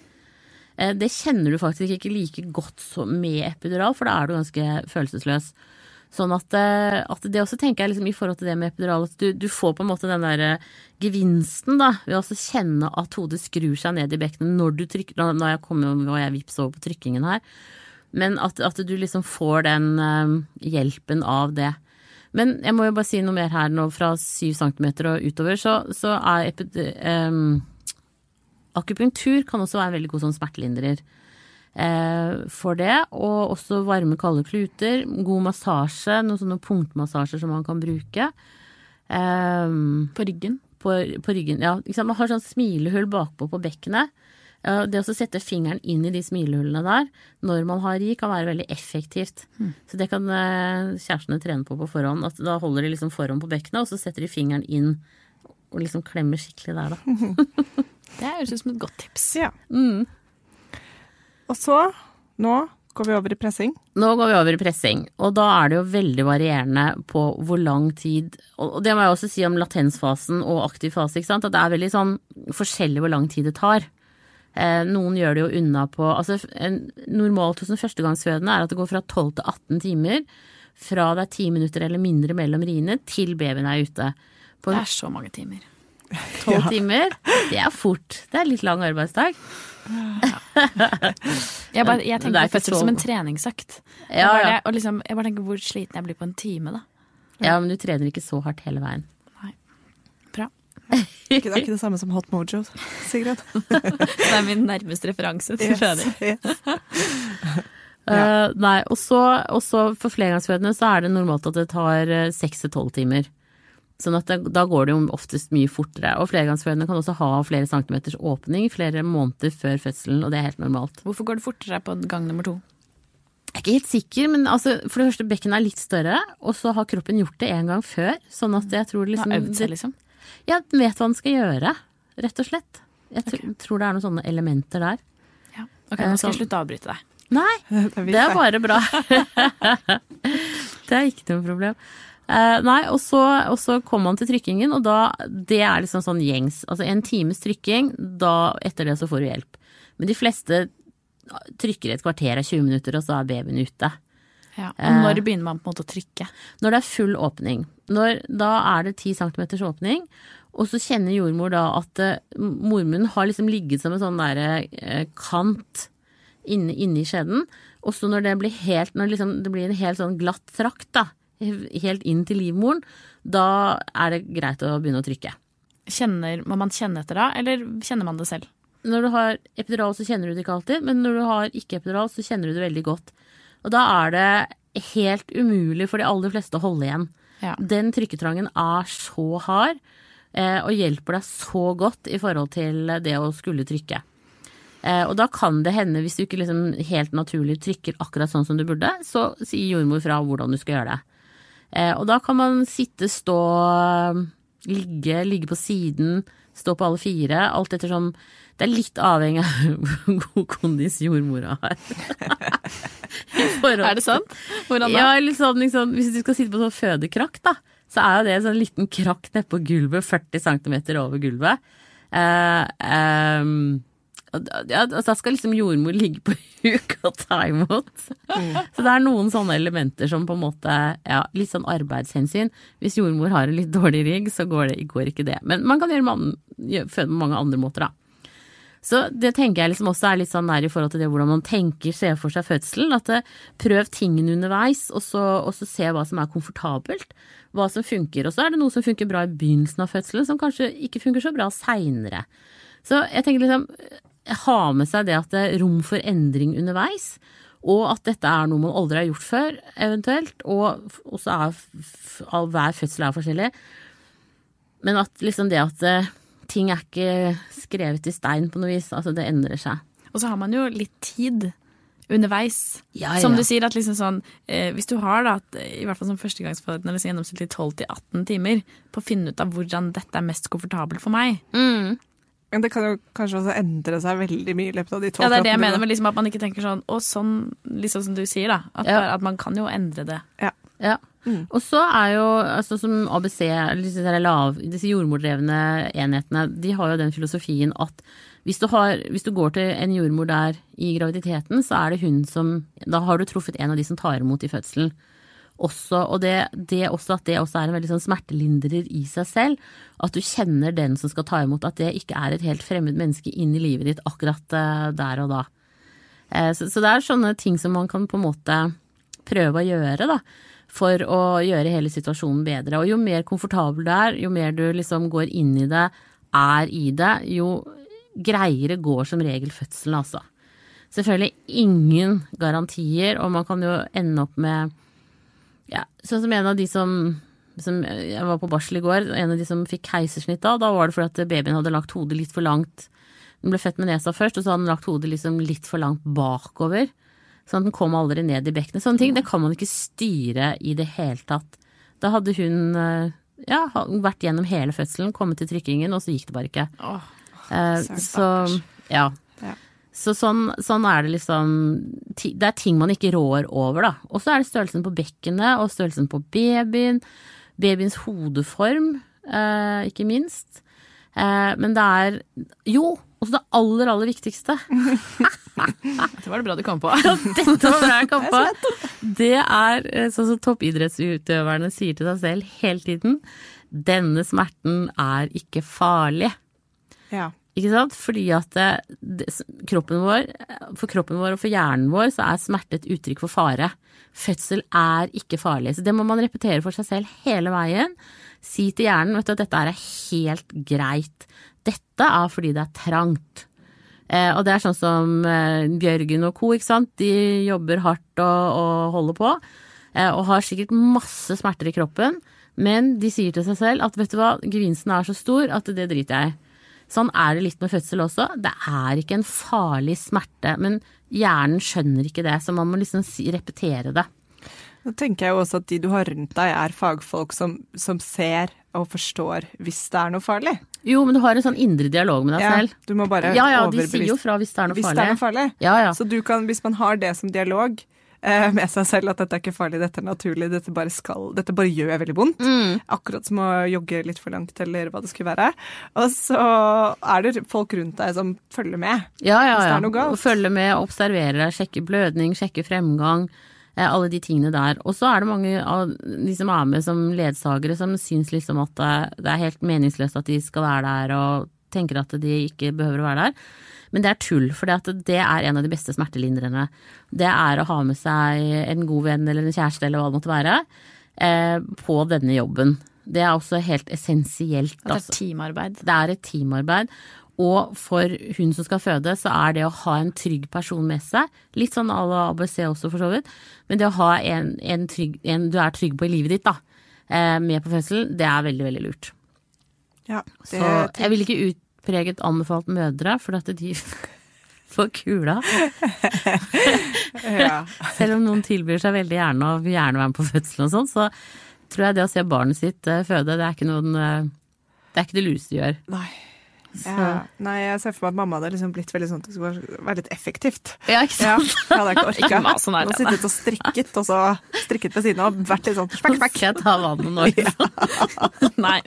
Eh, Det kjenner du faktisk ikke like godt med epidural, for da er du ganske følelsesløs. Sånn at, eh, at det også tenker jeg liksom i forhold til det med epidural, at du, du får på en måte den der eh, gevinsten da, ved å kjenne at hodet skrur seg ned i bekkenet når du trykker, nå har jeg kommet, og jeg vips over på trykkingen her, men at, at du liksom får den um, hjelpen av det. Men jeg må jo bare si noe mer her nå, fra syv centimeter og utover, så, så er epi- em, Akupunktur kan også være en veldig god sånn smertelindrer eh, for det. Og også varme, kalde kluter. God massasje, noen sånne punktmassasjer som man kan bruke. Em, På ryggen. på, på ryggen. Ja? Man har sånn smilehull bakpå på bekkenet. Det å sette fingeren inn i de smilehullene der når man har ri, kan være veldig effektivt. Så det kan eh, kjærestene trene på på forhånd. At da holder de liksom forhånd på bekkenet, og så setter de fingeren inn og liksom klemmer skikkelig der, da. Det høres ut som et godt tips. Ja. Mm. Og så, nå går vi over i pressing. Nå går vi over i pressing, og da er det jo veldig varierende på hvor lang tid Og det må jeg også si om latensfasen og aktiv fase, ikke sant. At det er veldig sånn forskjellig hvor lang tid det tar. Eh, noen gjør det jo unna på Altså en, normalt hos en førstegangsfødende er at det går fra 12 til 18 timer. Fra det er 10 minutter eller mindre mellom riene til babyen er ute. På Det er så mange timer. 12 timer, det er fort. Det er litt lang arbeidsdag. Jeg, bare, jeg er tenker på fødsel så- som en treningsøkt. Ja, Jeg bare, ja. og liksom, jeg bare tenker hvor sliten jeg blir på en time, da. ja, men du trener ikke så hardt hele veien. Nei. Bra. Det er ikke det samme som Hot Mojo, Sigrid. Det er min nærmeste referanse til føding. yes. Eh, nei, og så, for flergangsfødende så er det normalt at det tar eh, seks til tolv timer. Sånn at det, da går det jo oftest mye fortere. Og flergangsfødende kan også ha flere centimeters åpning flere måneder før fødselen, og det er helt normalt. Hvorfor går det fortere på gang nummer to? Jeg er ikke helt sikker, men altså, for det første, bekkenet er litt større, og så har kroppen gjort det en gang før. Sånn at jeg tror liksom har øvd seg, liksom? Ja, vet hva den skal gjøre, rett og slett. Jeg tr tror det er noen sånne elementer der. Ja. Ok, nå skal sånn- jeg slutte å avbryte deg. Nei, Det er bare bra. det er ikke noe problem. Eh, nei, og så, og så kommer man til trykkingen, og da Det er liksom sånn gjengs. Altså en times trykking, da etter det så får du hjelp. Men de fleste trykker et kvarter av 20 minutter, og så er babyen ute. Ja. Eh. Og når begynner man på en måte å trykke? Når det er full åpning, når, da er det 10 cm åpning, og så kjenner jordmor da at eh, mormunnen har liksom ligget som en sånn derre eh, kant inne, inne i skjeden. Og så når det blir helt, når liksom, det blir en helt sånn glatt trakt, da, helt inn til livmoren, da er det greit å begynne å trykke. Kjenner, må man kjenne etter da, eller kjenner man det selv? Når du har epidural, så kjenner du det ikke alltid, men når du har ikke epidural, så kjenner du det veldig godt. Og da er det helt umulig for de aller fleste å holde igjen. Ja. Den trykketrangen er så hard, eh, og hjelper deg så godt i forhold til det å skulle trykke. Eh, og da kan det hende, hvis du ikke liksom helt naturlig trykker akkurat sånn som du burde, så sier jordmor fra hvordan du skal gjøre det. Eh, og da kan man sitte, stå, ligge, ligge på siden, stå på alle fire, alt ettersom Det er litt avhengig av hvor god kondis jordmora har. Er det sånn? Hvordan da? ja, sånn, liksom, hvis du skal sitte på sånn fødekrakk, da, så er jo det en sånn liten krakk nedpå gulvet, 40 cm over gulvet. Uh, ehm, ja, altså, Da skal liksom jordmor ligge på huk og ta imot. Så det er noen sånne elementer som på en måte Ja, litt sånn arbeidshensyn. Hvis jordmor har en litt dårlig rigg, så går, det, går ikke det. Men man kan gjøre føde på mange andre måter, da. Så det tenker jeg liksom også er litt sånn nær i forhold til det hvordan man tenker, ser for seg fødselen. At det, prøv tingene underveis, og så, og så se hva som er komfortabelt. Hva som funker. Og så er det noe som funker bra i begynnelsen av fødselen, som kanskje ikke funker så bra seinere. Så jeg tenker liksom ha med seg det at det er rom for endring underveis. Og at dette er noe man aldri har gjort før, eventuelt. Og så er hver fødsel er forskjellig. Men at liksom det at ting er ikke skrevet i stein på noe vis. Altså, det endrer seg. Og så har man jo litt tid underveis. Ja, ja. Som du sier, at liksom sånn eh, Hvis du har da, i hvert fall som førstegangsforeldre, liksom gjennomsnittlig 12-18 timer på å finne ut av hvordan dette er mest komfortabelt for meg. Mm. Men det kan jo kanskje også endre seg veldig mye i løpet av de tolv Ja, det er det jeg mener, men liksom at man ikke tenker sånn Og sånn, liksom som du sier, da. At, Ja. at man kan jo endre det. Ja. Ja. Og så er jo, altså som ABC, disse, lav, disse jordmordrevne enhetene, de har jo den filosofien at hvis du, har, hvis du går til en jordmor der i graviditeten, så er det hun som Da har du truffet en av de som tar imot i fødselen. Også, og det, det også, at det også er en veldig sånn smertelindrer i seg selv. At du kjenner den som skal ta imot, at det ikke er et helt fremmed menneske inn i livet ditt akkurat eh, der og da. Eh, så, så det er sånne ting som man kan på en måte prøve å gjøre, da. For å gjøre hele situasjonen bedre. Og jo mer komfortabel du er, jo mer du liksom går inn i det, er i det, jo greiere går som regel fødselen, altså. Selvfølgelig ingen garantier, og man kan jo ende opp med ja, sånn som en av de som, som Jeg var på barsel i går, en av de som fikk keisersnitt da, da var det fordi at babyen hadde lagt hodet litt for langt Den ble født med nesa først, og så hadde den lagt hodet liksom litt for langt bakover. Sånn at den kom aldri ned i bekkenet. Sånne ting det kan man ikke styre i det hele tatt. Da hadde hun eh, ja, vært gjennom hele fødselen, kommet til trykkingen, og så gikk det bare ikke. Åh, Eh, så stakkars. ja. Ja. Så sånn, sånn er det liksom Det er ting man ikke rår over, da. Og så er det størrelsen på bekkenet og størrelsen på babyen. Babyens hodeform, eh, ikke minst. Eh, men det er Jo, også det aller, aller viktigste. det var det bra du kom på. Dette var bra jeg kom på. Det er eh, sånn som toppidrettsutøverne sier til seg selv hele tiden. Denne smerten er ikke farlig. Ja. Ikke sant? Fordi at det, det, kroppen vår, for kroppen vår og for hjernen vår så er smerte et uttrykk for fare. Fødsel er ikke farlig. Så det må man repetere for seg selv hele veien. Si til hjernen vet du, at dette er helt greit. Dette er fordi det er trangt. Eh, og det er sånn som eh, Bjørgen og co. ikke sant? De jobber hardt og, og holder på. Eh, og har sikkert masse smerter i kroppen. Men de sier til seg selv at vet du hva, gevinsten er så stor at det driter jeg i. Sånn er det litt med fødsel også. Det er ikke en farlig smerte, men hjernen skjønner ikke det, så man må liksom repetere det. Nå tenker jeg jo også at de du har rundt deg, er fagfolk som, som ser og forstår hvis det er noe farlig. Jo, men du har en sånn indre dialog med deg Ja, selv. du må bare Ja ja, de sier jo fra hvis det er noe hvis farlig. det er noe farlig. Ja ja. Så du kan, hvis man har det som dialog med seg selv, at dette er ikke farlig, dette er naturlig, dette bare, skal, dette bare gjør veldig vondt. Mm. Akkurat som å jogge litt for langt, eller hva det skulle være. Og så er det folk rundt deg som følger med. Ja, ja, Hvis det ja. er noe galt. Og følge med, observerer deg, sjekker blødning, sjekker fremgang. eh, Alle de tingene der. Og så er det mange av de som er med som ledsagere, som syns liksom at eh, det er helt meningsløst at de skal være der, og tenker at de ikke behøver å være der. Men det er tull, for det er en av de beste smertelindrene. Det er å ha med seg en god venn eller en kjæreste eller hva det måtte være, eh, på denne jobben. Det er også helt essensielt. At det altså. er teamarbeid. Det er et teamarbeid. Og for hun som skal føde, så er det å ha en trygg person med seg, litt sånn à la ABC også for så vidt, men det å ha en, en, trygg, en du er trygg på i livet ditt, da, eh, med på fødselen, det er veldig, veldig lurt. Ja, det, Så jeg vil ikke utpreget anbefalt mødre, for at de får kula. ja. Selv om noen tilbyr seg veldig gjerne og vil gjerne være med på fødselen og sånn, så tror jeg det å se barnet sitt eh, føde, det er ikke noen eh, Det er ikke det lureste du gjør. Nei. Ja. Nei, jeg ser for meg at mamma hadde liksom blitt veldig sånn at det skulle være litt effektivt. Ja, ikke Ja, sant? hadde jeg ikke orka. Ikke sånn her, Nå sittet og strikket, og så strikket ved siden av, og vært litt sånn spekk. Skal jeg ta vannet nå? Ja. Nei.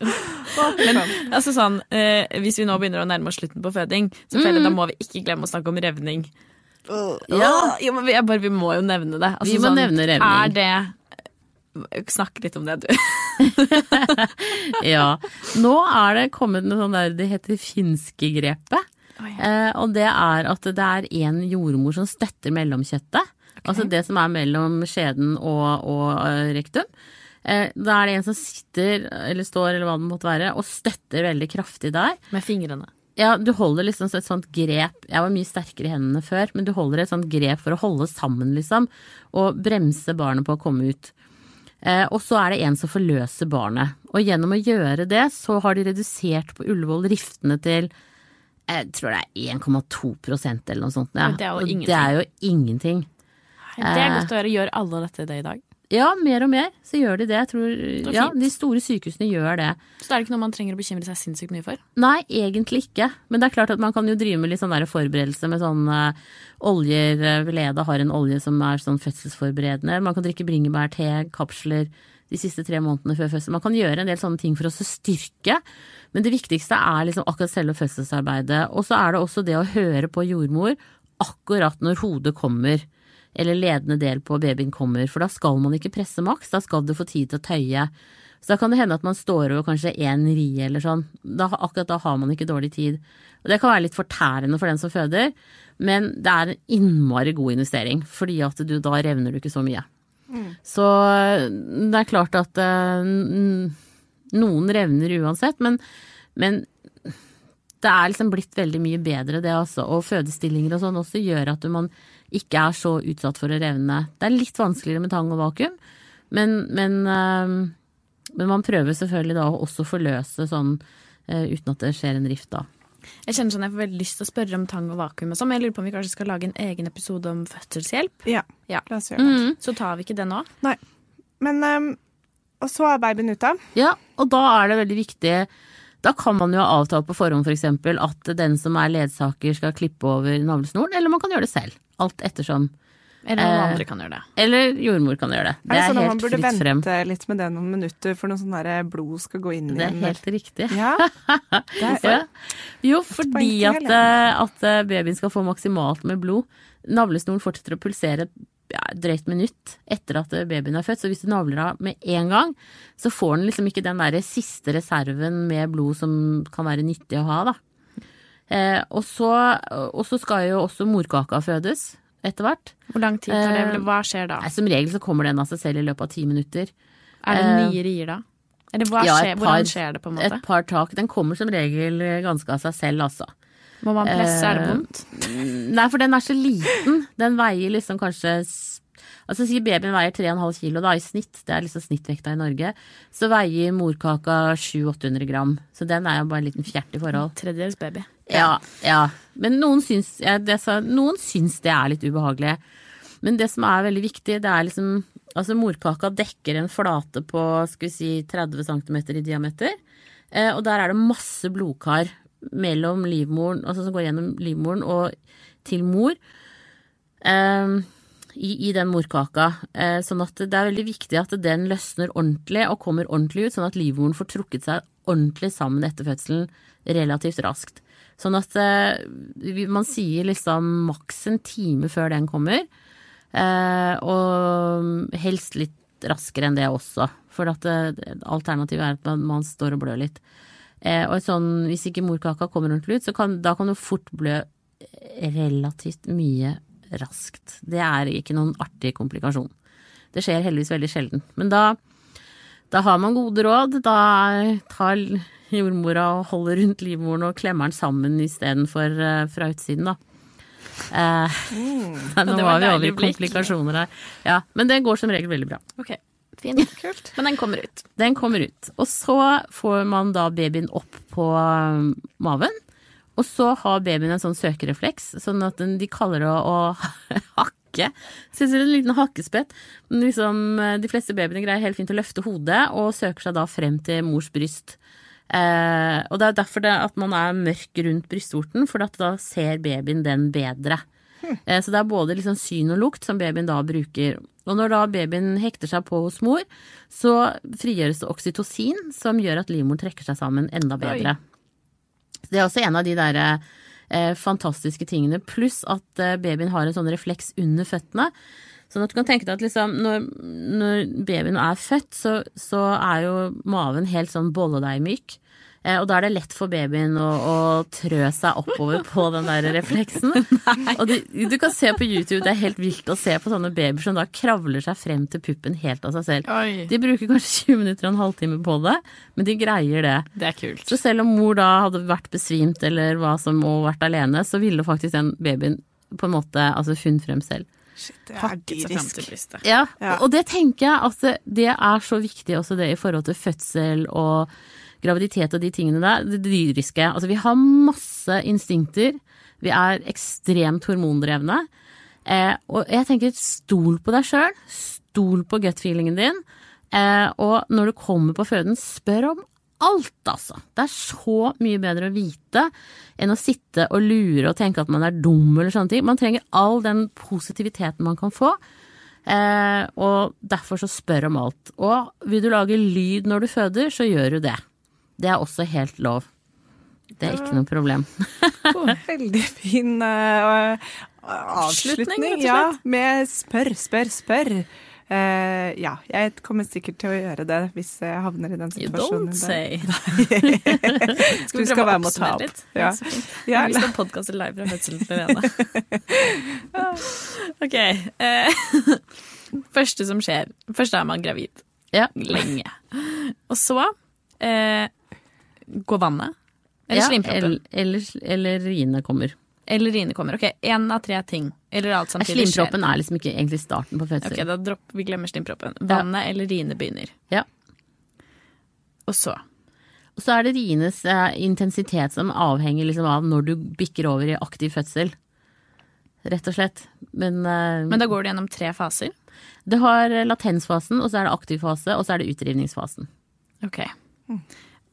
Men altså sånn, eh, hvis vi nå begynner å nærme oss slutten på føding, så føler jeg da må vi ikke glemme å snakke om revning. Ja. ja men vi, bare, vi må jo nevne det. Altså, Vi må nevne revning. Er det Snakk litt om det, du. Ja. Nå er det kommet noe sånn der det heter finske-grepet. Eh, og det er at det er en jordmor som støtter mellomkjøttet. Altså det som er mellom skjeden og, og eh, rektum. Eh, da er det en som sitter, eller står, eller hva det måtte være, og støtter veldig kraftig der. Med fingrene. Ja, du holder liksom et sånt grep Jeg var mye sterkere i hendene før, men du holder et sånt grep for å holde sammen, liksom. Og bremse barnet på å komme ut. Eh, og så er det en som forløser barnet. Og gjennom å gjøre det, så har de redusert på Ullevål riftene til jeg tror det er 1,2% eller noe sånt. Ja. Det er jo ingenting. Det er jo ingenting. Det er godt å høre. Gjør alle dette det i dag? Ja, mer og mer så gjør de det. Jeg tror, det ja, de store sykehusene gjør det. Så det er ikke noe man trenger å bekymre seg sinnssykt mye for? Nei, egentlig ikke. Men det er klart at man kan jo drive med litt sånn der forberedelse med sånn eh, oljer. eh, Veleda har en olje som er sånn fødselsforberedende. Man kan drikke bringebærte, kapsler de siste tre månedene før fødsel. Man kan gjøre en del sånne ting for å styrke. Men det viktigste er liksom akkurat selve fødselsarbeidet. Og så er det også det å høre på jordmor akkurat når hodet kommer. Eller ledende del på babyen kommer. For da skal man ikke presse maks, da skal du få tid til å tøye. Så da kan det hende at man står over kanskje én rie eller sånn. Da, akkurat da har man ikke dårlig tid. Og det kan være litt fortærende for den som føder, men det er en innmari god investering, fordi at du da revner du ikke så mye. Så det er klart at eh, noen revner uansett, men, men det er liksom blitt veldig mye bedre det altså. og fødestillinger og sånn også gjør at man ikke er så utsatt for å revne. Det er litt vanskeligere med tang og vakuum, men, men, eh, men man prøver selvfølgelig da å også forløse sånn eh, uten at det skjer en rift da. Jeg kjenner sånn jeg får veldig lyst til å spørre om tang og vakuum og sånn, men jeg lurer på om vi kanskje skal lage en egen episode om fødselshjelp. Ja, Ja. la oss gjøre det. Så tar vi ikke det nå. Nei. Men um, Og så er babyen ute. Ja, og da er det veldig viktig Da kan man jo ha avtalt på forhånd f.eks. For at den som er ledsager skal klippe over navlesnoren, eller man kan gjøre det selv. Alt ettersom. Eller noen Eh, andre kan gjøre det. Eller jordmor kan gjøre det. Er Det det er sånn at man burde vente frem. litt med det noen minutter for noe sånn der blod skal gå inn i Det er helt riktig. Ja, det er, Ja. Jo, fordi at, eh, at eh, babyen skal få maksimalt med blod. Navlesnoren fortsetter å pulsere ja, drøyt minutt etter at eh, babyen er født, så hvis du navler av med en gang, så får den liksom ikke den der siste reserven med blod som kan være nyttig å ha, da. Eh, og, så, og så skal jo også morkaka fødes etter hvert. Hvor lang tid tar det? Eh, hva skjer da? Som regel så kommer den av seg selv i løpet av ti minutter. Er det eh, nye rier da? Eller hva ja, skjer, par- hvordan skjer det, på en måte? Et par tak. Den kommer som regel ganske av seg selv, altså. Må man presse? Er det vondt? Nei, for den er så liten. Den veier liksom kanskje Altså si babyen veier 3,5 kilo da i snitt, det er liksom snittvekta i Norge. Så veier morkaka 700-800 gram. Så den er jo bare en liten fjert i forhold. Tredjedels baby. Ja, ja. Men noen syns, ja, det, noen syns det er litt ubehagelig. Men det som er veldig viktig, det er liksom Altså morkaka dekker en flate på skal vi si 30 cm i diameter. Eh, og der er det masse blodkar mellom livmoren, altså som går gjennom livmoren og til mor. Eh, i, I den morkaka. Eh, sånn at det er veldig viktig at den løsner ordentlig og kommer ordentlig ut, sånn at livmoren får trukket seg ordentlig sammen etter fødselen relativt raskt. Sånn at eh, man sier liksom maks en time før den kommer. Eh, og helst litt raskere enn det også, for at eh, alternativet er at man, står og blør litt. Og sånn, hvis ikke morkaka kommer ordentlig ut, så kan, da kan du fort blø relativt mye raskt. Det er ikke noen artig komplikasjon. Det skjer heldigvis veldig sjelden. Men da, da har man gode råd. Da tar jordmora og holder rundt livmoren og klemmer den sammen istedenfor uh, fra utsiden, da. Eh, nå det var var vi over i komplikasjoner her. Ja, men det går som regel veldig bra. Ok, fint. Kult. Men den kommer ut. Den kommer ut. Og så får man da babyen opp på um, maven. Og så har babyen en sånn søkerefleks, sånn at den, de kaller det å, å hakke. Ser ut som en liten hakkespett. Men liksom, eh, de fleste babyene greier helt fint å løfte hodet og søker seg da frem til mors bryst. Eh, og det er derfor det at man er mørk rundt brystvorten, for at da ser babyen den bedre. Eh, så det er både liksom syn og lukt som babyen da bruker. Og når da babyen hekter seg på hos mor, så frigjøres det oksytocin, som gjør at livmoren trekker seg sammen enda bedre. Det er også en av de der eh, fantastiske tingene, pluss at eh, babyen har en sånn refleks under føttene. Sånn at du kan tenke deg at liksom, når, når babyen er født, så, så er jo maven helt sånn bolledeigmyk. Eh, og da er det lett for babyen å, å trø seg oppover på den der refleksen. og du, du kan se på YouTube, det er helt vilt å se på sånne babyer som da kravler seg frem til puppen helt av seg selv. Oi. De bruker kanskje 20 minutter og en halvtime på det, men de greier det. Det er kult. Så selv om mor da hadde vært besvimt eller hva som og vært alene, så ville faktisk den babyen på en måte altså funnet frem selv. Shit, det er Hakket seg til brystet. Ja, Ja. og det tenker jeg at det- det er så viktig også det i forhold til fødsel og graviditet og de tingene der. Det dyriske. Altså vi har masse instinkter. Vi er ekstremt hormondrevne. Eh, og jeg tenker stol på deg sjøl. Stol på gut-feelingen din. Eh, og når du kommer på føden, spør om alt, altså. Det er så mye bedre å vite enn å sitte og lure og tenke at man er dum eller sånne ting. Man trenger all den positiviteten man kan få. Eh, og derfor så spør om alt. Og vil du lage lyd når du føder, så gjør du det. Det er også helt lov. Det er ikke noe problem. Veldig fin uh, avslutning. rett og Ja, med spør, spør, spør. Eh, ja, jeg kommer sikkert til å gjøre det hvis jeg havner i den situasjonen. You don't say. skal vi prøve å oppsummere litt? Ja. Ja, Vi å podkaste live fra fødselen til Lene. ok. Uh, første som skjer. Først er man gravid. Ja. Lenge. Og så uh, går vannet. Eller Ja, slimproppen. Eller, eller, eller riene kommer. Eller Rine kommer. Ok, Én av tre ting. Eller alt samtidig skjer. Slimproppen er liksom ikke egentlig starten på Ok, fødsel. da dropp, vi glemmer slimproppen. Vannet eller Rine begynner. Ja. Og så Og så er det rienes eh, intensitet som avhenger liksom av når du bikker over i aktiv fødsel. Rett og slett. Men, eh, Men da går du gjennom tre faser. det har latensfasen, og så er det aktiv fase, og så er det utrivningsfasen. Ok.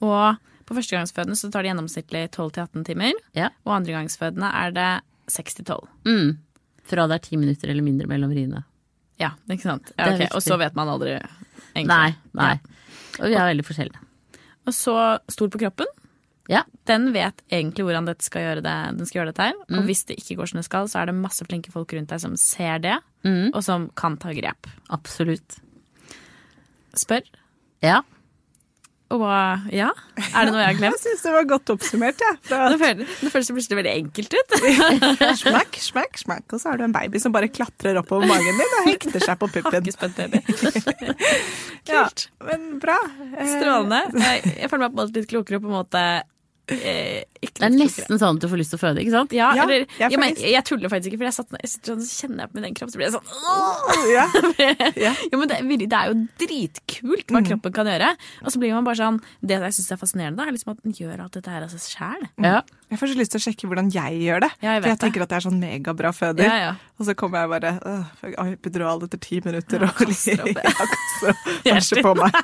Og på førstegangsfødende så tar det gjennomsnittlig 12-18 timer. Ja. Og andregangsfødende er det 6-12. Mm. Fra det er ti minutter eller mindre mellom riene. Ja, ikke sant? Ja, ok. viktig. Og så vet man aldri egentlig. Nei, nei. Og vi er veldig forskjellige. Og så stol på kroppen. Ja. Den vet egentlig hvordan skal det, den skal gjøre dette her. Mm. Og hvis det ikke går som det skal, så er det masse flinke folk rundt deg som ser det, Mm. og som kan ta grep. Absolutt. Spør. Ja. Og ja, er det noe jeg har glemt? Jeg syns det var godt oppsummert, jeg. Ja. Det føles, det plutselig veldig enkelt ut. Smakk, smakk, smakk. Og så har du en baby som bare klatrer oppover magen din og hekter seg på puppen. Hakkespett baby. Ja, Kult. men bra. Eh, Strålende. Jeg, jeg føler meg på en måte litt klokere på en måte eh, Det er nesten sånn at du får lyst til å føde, ikke sant? Ja, Ja, eller jeg ja, men, Jeg tuller faktisk ikke, for jeg, satt, jeg sitter sånn, så kjenner jeg på min egen kropp, så blir jeg sånn åh! Ja. Ja. Jo, men det, er det er jo dritkult hva kroppen kan gjøre. Og så blir man bare sånn Det jeg syns er fascinerende, er liksom at den gjør alt dette her av seg sjæl. Ja. Jeg får så lyst til å sjekke hvordan jeg gjør det. Ja, jeg for jeg det. tenker at jeg er sånn megabra føder. Ja, ja. Og så kommer jeg bare øh, epidural etter ti minutter og kaster opp, ja. kaster opp kanskje på meg.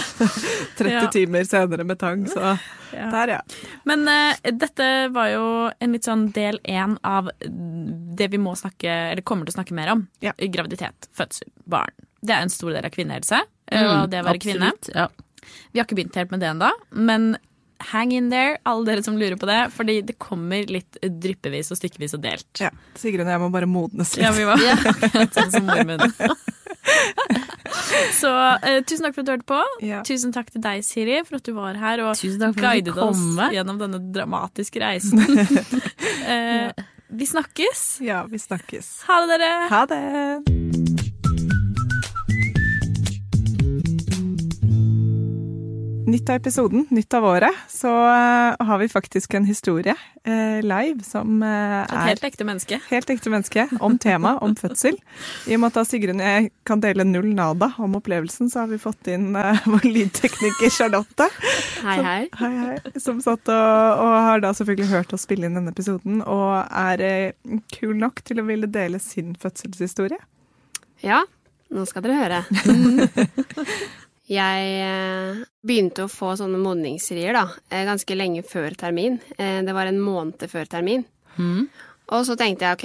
30 Ja. timer senere med tang, så Ja. der, ja. Men uh, dette var jo en litt sånn del én av det vi må snakke, eller kommer til å snakke mer om. Graviditet, fødsel, barn. Det er en stor del av kvinnehelse, Mm, og det å være kvinne. Absolutt, Ja. Vi har ikke begynt helt med det ennå, men hang in there, alle dere som lurer på det. Fordi det kommer litt dryppevis og stykkevis og delt. ja. Sigrun og jeg må bare modnes litt. Ja, vi var sånn som mormunnen. Så uh, tusen takk for at du hørte på. Ja. Tusen takk til deg, Siri, for at du var her og guidet oss gjennom denne dramatiske reisen. eh, vi snakkes. Ja, vi snakkes. Ha det, dere. Ha det! Nytt av episoden, nytt av året, så eh, har vi faktisk en historie eh, live som er Et helt ekte menneske. helt ekte menneske om tema, om fødsel. I og med at Sigrun og jeg kan dele null nada om opplevelsen, så har vi fått inn eh, vår lydtekniker Charlotte. Hei, hei. Hei, hei. Som satt og, og har da selvfølgelig hørt oss spille inn denne episoden, og er eh, kul nok til å ville dele sin fødselshistorie. Ja, nå skal dere høre. Jeg eh, begynte å få sånne modningsrier da, eh, ganske lenge før termin. Eh, Det var en måned før termin. Og så tenkte jeg ok,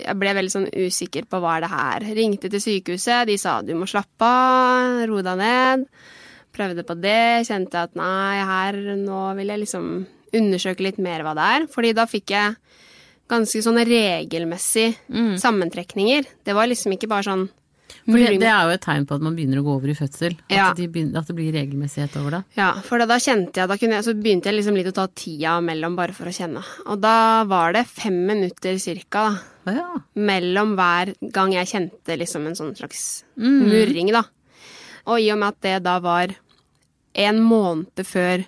jeg ble veldig sånn usikker på hva er det her. Ringte til sykehuset, de sa du må slappe av, ro deg ned. Prøvde på det, kjente at nei, her nå vil jeg liksom undersøke litt mer hva det er. Fordi da fikk jeg ganske sånne regelmessig sammentrekninger. Det var liksom ikke bare sånn det, det er jo et tegn på at man begynner å gå over i fødsel. At, Ja. de begynner, at det blir regelmessighet over det. Ja, for da, kjente jeg, da kunne jeg, så begynte jeg liksom litt å ta tida mellom bare for å kjenne. Og da var det fem minutter cirka da, ja. mellom hver gang jeg kjente liksom en sånn slags murring, da. Og i og med at det da var en måned før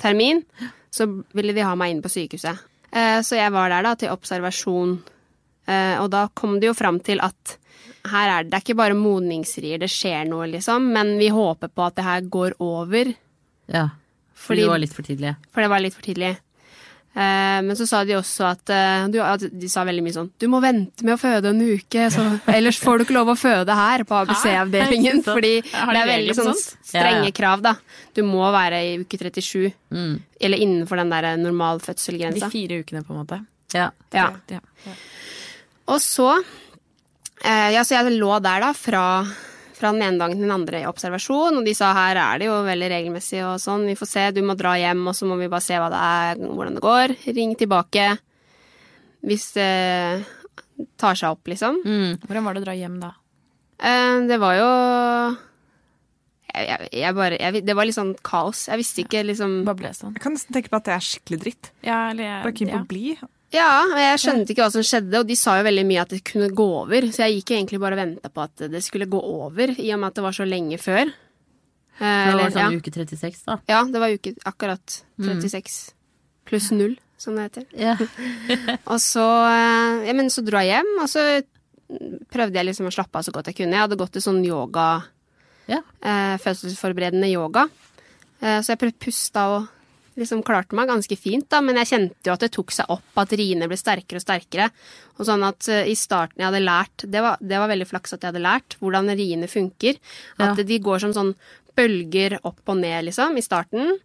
termin, så ville de ha meg inn på sykehuset. Eh, så jeg var der da til observasjon, eh, og da kom det jo fram til at her er det, det er ikke bare modningsrier, det skjer noe, liksom, men vi håper på at det her går over. ja. Fordi Fordi- det var litt for tidlig. For det var litt for tidlig. Eh, men så sa de også at, eh, du, De sa veldig mye sånn Du må vente med å føde en uke, så, ellers får du ikke lov å føde her på ABC-avdelingen. Fordi det er veldig sånn strenge krav, da. Du må være i uke 37. Mm. Eller innenfor den der De fire ukene, på en måte. Ja. Ja. Ja. Og så Ja, så jeg lå der, da, fra, fra den ene dagen til den andre i observasjon, og de sa her er det jo veldig regelmessig og sånn, vi får se, du må dra hjem, og så må vi bare se hva det er, hvordan det går. Ring tilbake hvis det tar seg opp, liksom. Mm. Hvordan var det å dra hjem da? Eh, det var jo jeg, jeg, jeg bare jeg, Det var litt sånn kaos. Jeg visste ikke liksom Bare ble sånn. Jeg kan nesten tenke på at det er skikkelig dritt. Ja, eller jeg- Bare keen på ja. å bli. Ja, og jeg skjønte ikke hva som skjedde, og de sa jo veldig mye at det kunne gå over, så jeg gikk egentlig bare og venta på at det skulle gå over, i og med at det var så lenge før. Eh, det var sånn ja. uke 36, da. ja, det var uke akkurat 36 pluss null, som det heter. Yeah. Og så, eh, ja, men så dro jeg hjem, og så prøvde jeg liksom å slappe av så godt jeg kunne. Jeg hadde gått til sånn yoga, yeah. eh, fødselsforberedende yoga, eh, så jeg prøvde pusta og liksom klarte meg ganske fint, da, men jeg kjente jo at det tok seg opp, at riene ble sterkere og sterkere. Og sånn at eh, i starten jeg hadde lært, det var, det var veldig flaks at jeg hadde lært, hvordan riene funker. At Ja. de går som sånn bølger opp og ned, liksom, i starten.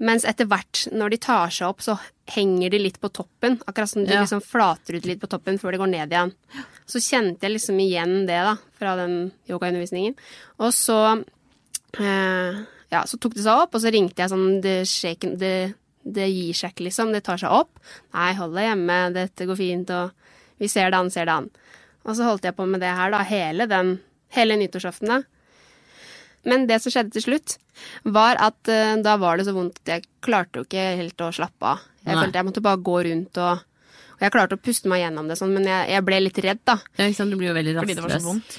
Mens etter hvert, når de tar seg opp, så henger de litt på toppen. Akkurat som de Ja. liksom flater ut litt på toppen før de går ned igjen. Så kjente jeg liksom igjen det, da, fra den yogaundervisningen. Og så eh, Ja, så tok det seg opp, og så ringte jeg sånn Det, shaken, det, det gir seg ikke, liksom. Det tar seg opp. Nei, hold deg hjemme, dette går fint, og vi ser det an, ser det an. Og så holdt jeg på med det her, da, hele den Hele nyttårsaften, da. Men det som skjedde til slutt, var at uh, da var det så vondt at jeg klarte jo ikke helt å slappe av. Jeg Nei. følte jeg måtte bare gå rundt og Og jeg klarte å puste meg gjennom det sånn, men jeg, jeg ble litt redd, da. ja, ikke sant. Du blir jo veldig rastløs. Fordi det var så vondt.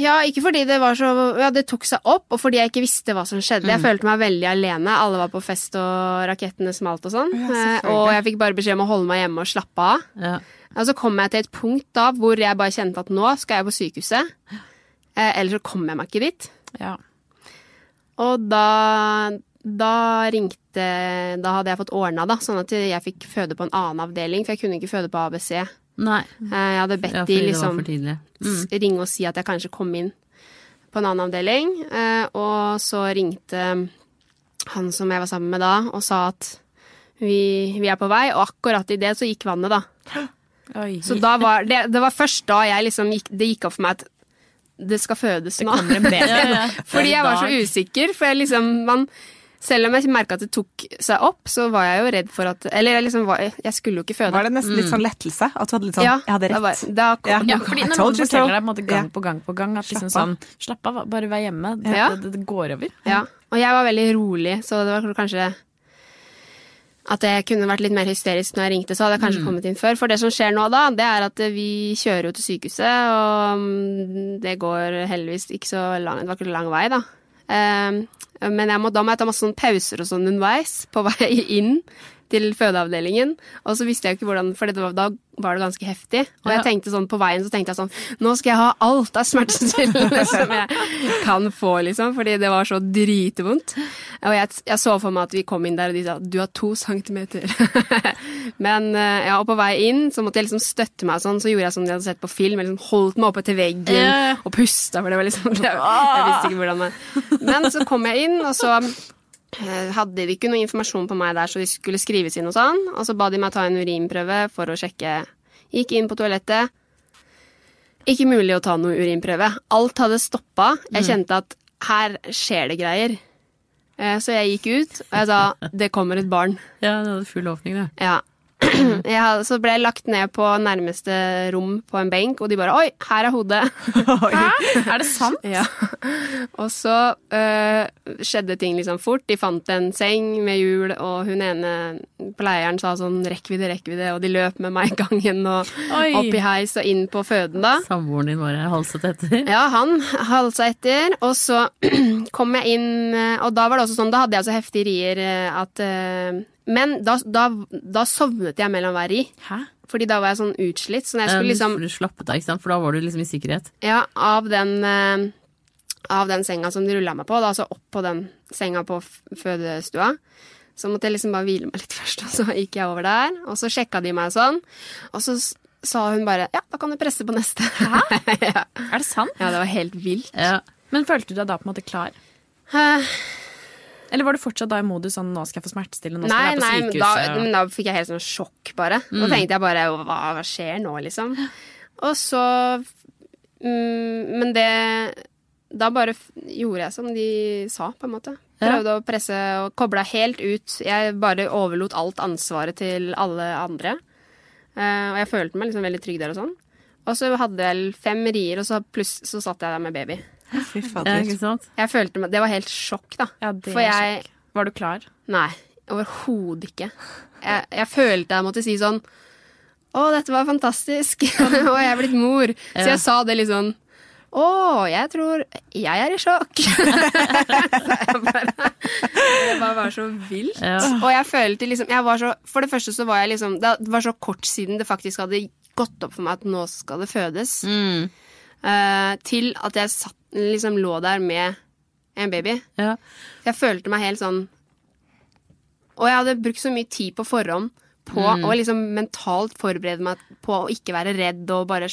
Ja, ikke fordi det var så Ja, det tok seg opp, og fordi jeg ikke visste hva som skjedde. Jeg følte meg veldig alene. Alle var på fest, og rakettene smalt og sånn. Ja, Eh, og jeg fikk bare beskjed om å holde meg hjemme og slappe av. Ja. Og så kom jeg til et punkt da hvor jeg bare kjente at nå skal jeg på sykehuset. Eh, ellers så kommer jeg meg ikke dit. Ja. Og da, da ringte Da hadde jeg fått ordna, da, sånn at jeg fikk føde på en annen avdeling, for jeg kunne ikke føde på ABC. Eh, Nei. Jeg hadde bedt Ja, de det liksom. Mm. ringe og si at jeg kanskje kom inn på en annen avdeling. Eh, og så ringte han som jeg var sammen med da, og sa at vi, vi er på vei. Og akkurat i det så gikk vannet, da. Oi. Så da var det, det var først da jeg liksom gikk, det gikk opp for meg at det skal fødes nå. ja. Fordi jeg var så usikker. For jeg liksom man, Selv om jeg merka at det tok seg opp, så var jeg jo redd for at Eller jeg liksom var, jeg skulle jo ikke føde. Var det nesten litt sånn lettelse? At du hadde litt sånn ja, Jeg hadde da rett. var- Da kom, Ja. Ja, fordi når noen forteller deg på måte gang på gang på gang at liksom sånn Slapp av, bare vær hjemme. Det, Ja. det, det går over. Ja, og jeg var veldig rolig, så det var kanskje at jeg kunne vært litt mer hysterisk når jeg ringte, så hadde jeg kanskje kommet inn før. For det som skjer nå da, det er at vi kjører jo til sykehuset, og mm, det går heldigvis ikke så lang, det var ikke lang vei, da. Ehm, men må, da må jeg ta masse sånn pauser og sånn underveis på vei inn til fødeavdelingen. Og så visste jeg jo ikke hvordan, for var, da var det ganske heftig. Og jeg tenkte sånn på veien så tenkte jeg sånn Nå skal jeg ha alt av smertestillende som jeg kan få, liksom. Fordi det var så dritvondt. Og jeg, jeg så for meg at vi kom inn der, og de sa du har to centimeter. Men eh, ja, og på vei inn så måtte jeg liksom støtte meg sånn, så gjorde jeg som de hadde sett på film. Jeg liksom holdt meg oppe til veggen og pusta, for det var liksom Jeg, jeg visste ikke hvordan det Men så kom jeg inn, og så hadde de ikke noe informasjon på meg der, så de skulle skrives inn og sånn. Og så ba de meg ta en urinprøve for å sjekke. Gikk inn på toalettet. Ikke mulig å ta noe urinprøve. Alt hadde stoppa. Jeg kjente at her skjer det greier. Eh, Så jeg gikk ut, og jeg sa 'det kommer et barn'. Ja, det hadde full åpning, det. Ja. Jeg så ble jeg lagt ned på nærmeste rom på en benk, og de bare 'oi, her er hodet'. Hæ? Er det sant? Ja. Og så øh, skjedde ting liksom fort. De fant en seng med hjul, og hun ene pleieren sa sånn rekkvidde, rekkvidde, og de løp med meg i gangen og Oi. opp i heis og inn på føden, da. Samboeren din var halset etter. Ja, han halsa etter, og så kom jeg inn, øh, og da var det også sånn, da hadde jeg så heftige rier øh, at øh, Men da, da, da sovnet jeg mellom hver ri, Hæ? fordi da var jeg sånn utslitt. Så jeg skulle liksom du slappet av, ikke sant? For da var du liksom i sikkerhet. Ja, av den, eh, av den senga som de rulla meg på, da, altså opp på den senga på fødestua. Så måtte jeg liksom bare hvile meg litt først, og så gikk jeg over der. Og så sjekka de meg sånn. Og så sa hun bare ja, da kan du presse på neste. ja. Er det sant? ja, det var helt vilt. Ja. Men følte du deg da på en måte klar? Eh, Eller var du fortsatt da i modus sånn nå skal jeg få smertestillende'? Nei, nei, men da, men da fikk jeg helt sånn sjokk, bare. Da tenkte jeg bare hva, hva skjer nå, liksom? Og så mm, Men det Da bare gjorde jeg som de sa, på en måte. Ja. Prøvde å presse og kobla helt ut. Jeg bare overlot alt ansvaret til alle andre. Uh, og jeg følte meg liksom veldig trygg der og sånn. Og så hadde jeg vel fem rier, og så, pluss, så satt jeg der med baby. Fy fader. Jeg følte meg, Det var helt sjokk, da. Ja, det For jeg sjokk. Var du klar? Nei, overhodet ikke. Jeg, jeg følte jeg måtte si sånn Å, dette var fantastisk. og jeg er blitt mor. Så jeg sa det litt sånn Å, jeg tror Jeg er i sjokk. Jeg bare, det bare var så vilt. Ja. Og jeg følte liksom jeg var så, For det første så var jeg liksom Det var så kort siden det faktisk hadde gått opp for meg at nå skal det fødes. Mm. Uh, til at jeg satt, liksom lå der med en baby. Ja. Jeg følte meg helt sånn Og jeg hadde brukt så mye tid på forhånd på Mm. å liksom mentalt forberede meg på å ikke være redd og bare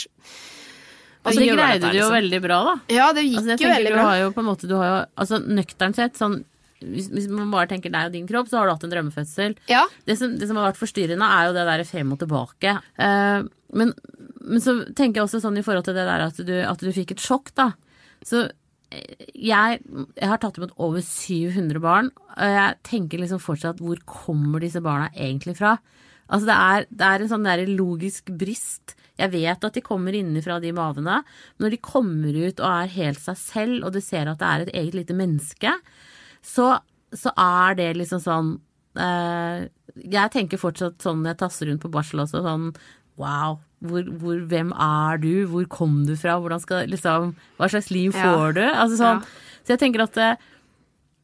Altså, det greide du jo liksom. veldig bra, da. Ja, det gikk Altså, jo veldig du bra. har jo på en måte, du har jo, altså Nøkternt sett, sånn hvis, hvis man bare tenker deg og din kropp, så har du hatt en drømmefødsel. Ja, Det som, det som har vært forstyrrende, er jo det der frem og tilbake. Uh, men, men så tenker jeg også sånn i forhold til det der at du, at du fikk et sjokk, da. Så jeg, jeg har tatt imot over 700 barn, og jeg tenker liksom fortsatt hvor kommer disse barna egentlig fra? Altså det er, det er en sånn der logisk brist. Jeg vet at de kommer innenfra de mavene. Når de kommer ut og er helt seg selv, og du ser at det er et eget lite menneske, så, så er det liksom sånn eh, Jeg tenker fortsatt sånn når jeg tasser rundt på barsel også, sånn wow. Hvor, hvor, hvem er du? Hvor kom du fra? Skal, liksom, hva slags liv Ja. får du? Altså sånn, Ja. Så jeg tenker at eh,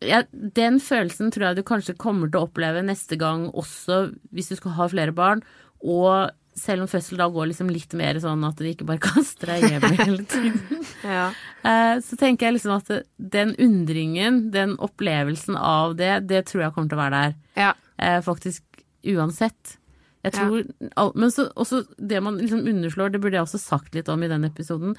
ja, den følelsen tror jeg du kanskje kommer til å oppleve neste gang også, hvis du skal ha flere barn. Og selv om fødsel da går liksom litt mer sånn at de ikke bare kaster deg hjem hele tiden. ja. Eh, Så tenker jeg liksom at den undringen, den opplevelsen av det, det tror jeg kommer til å være der. ja. eh, Faktisk uansett. Jeg Ja. tror, al- Men så, også det man liksom underslår, det burde jeg også sagt litt om i den episoden,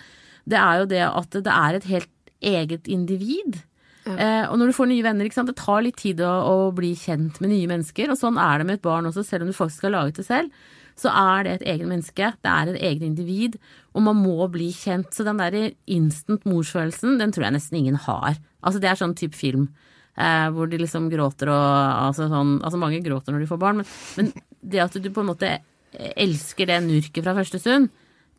det er jo det at det er et helt eget individ. Eh, og når du får nye venner, det tar litt tid å, å bli kjent med nye mennesker. Og sånn er det med et barn også, selv om du faktisk har laget det selv. Så er det et eget menneske, det er et eget individ, og man må bli kjent. Så den der instant morsfølelsen, den tror jeg nesten ingen har. Altså det er sånn type film. Eh, hvor de liksom gråter og altså, sånn, altså mange gråter når de får barn, men, men det at du på en måte elsker det nurket fra første stund,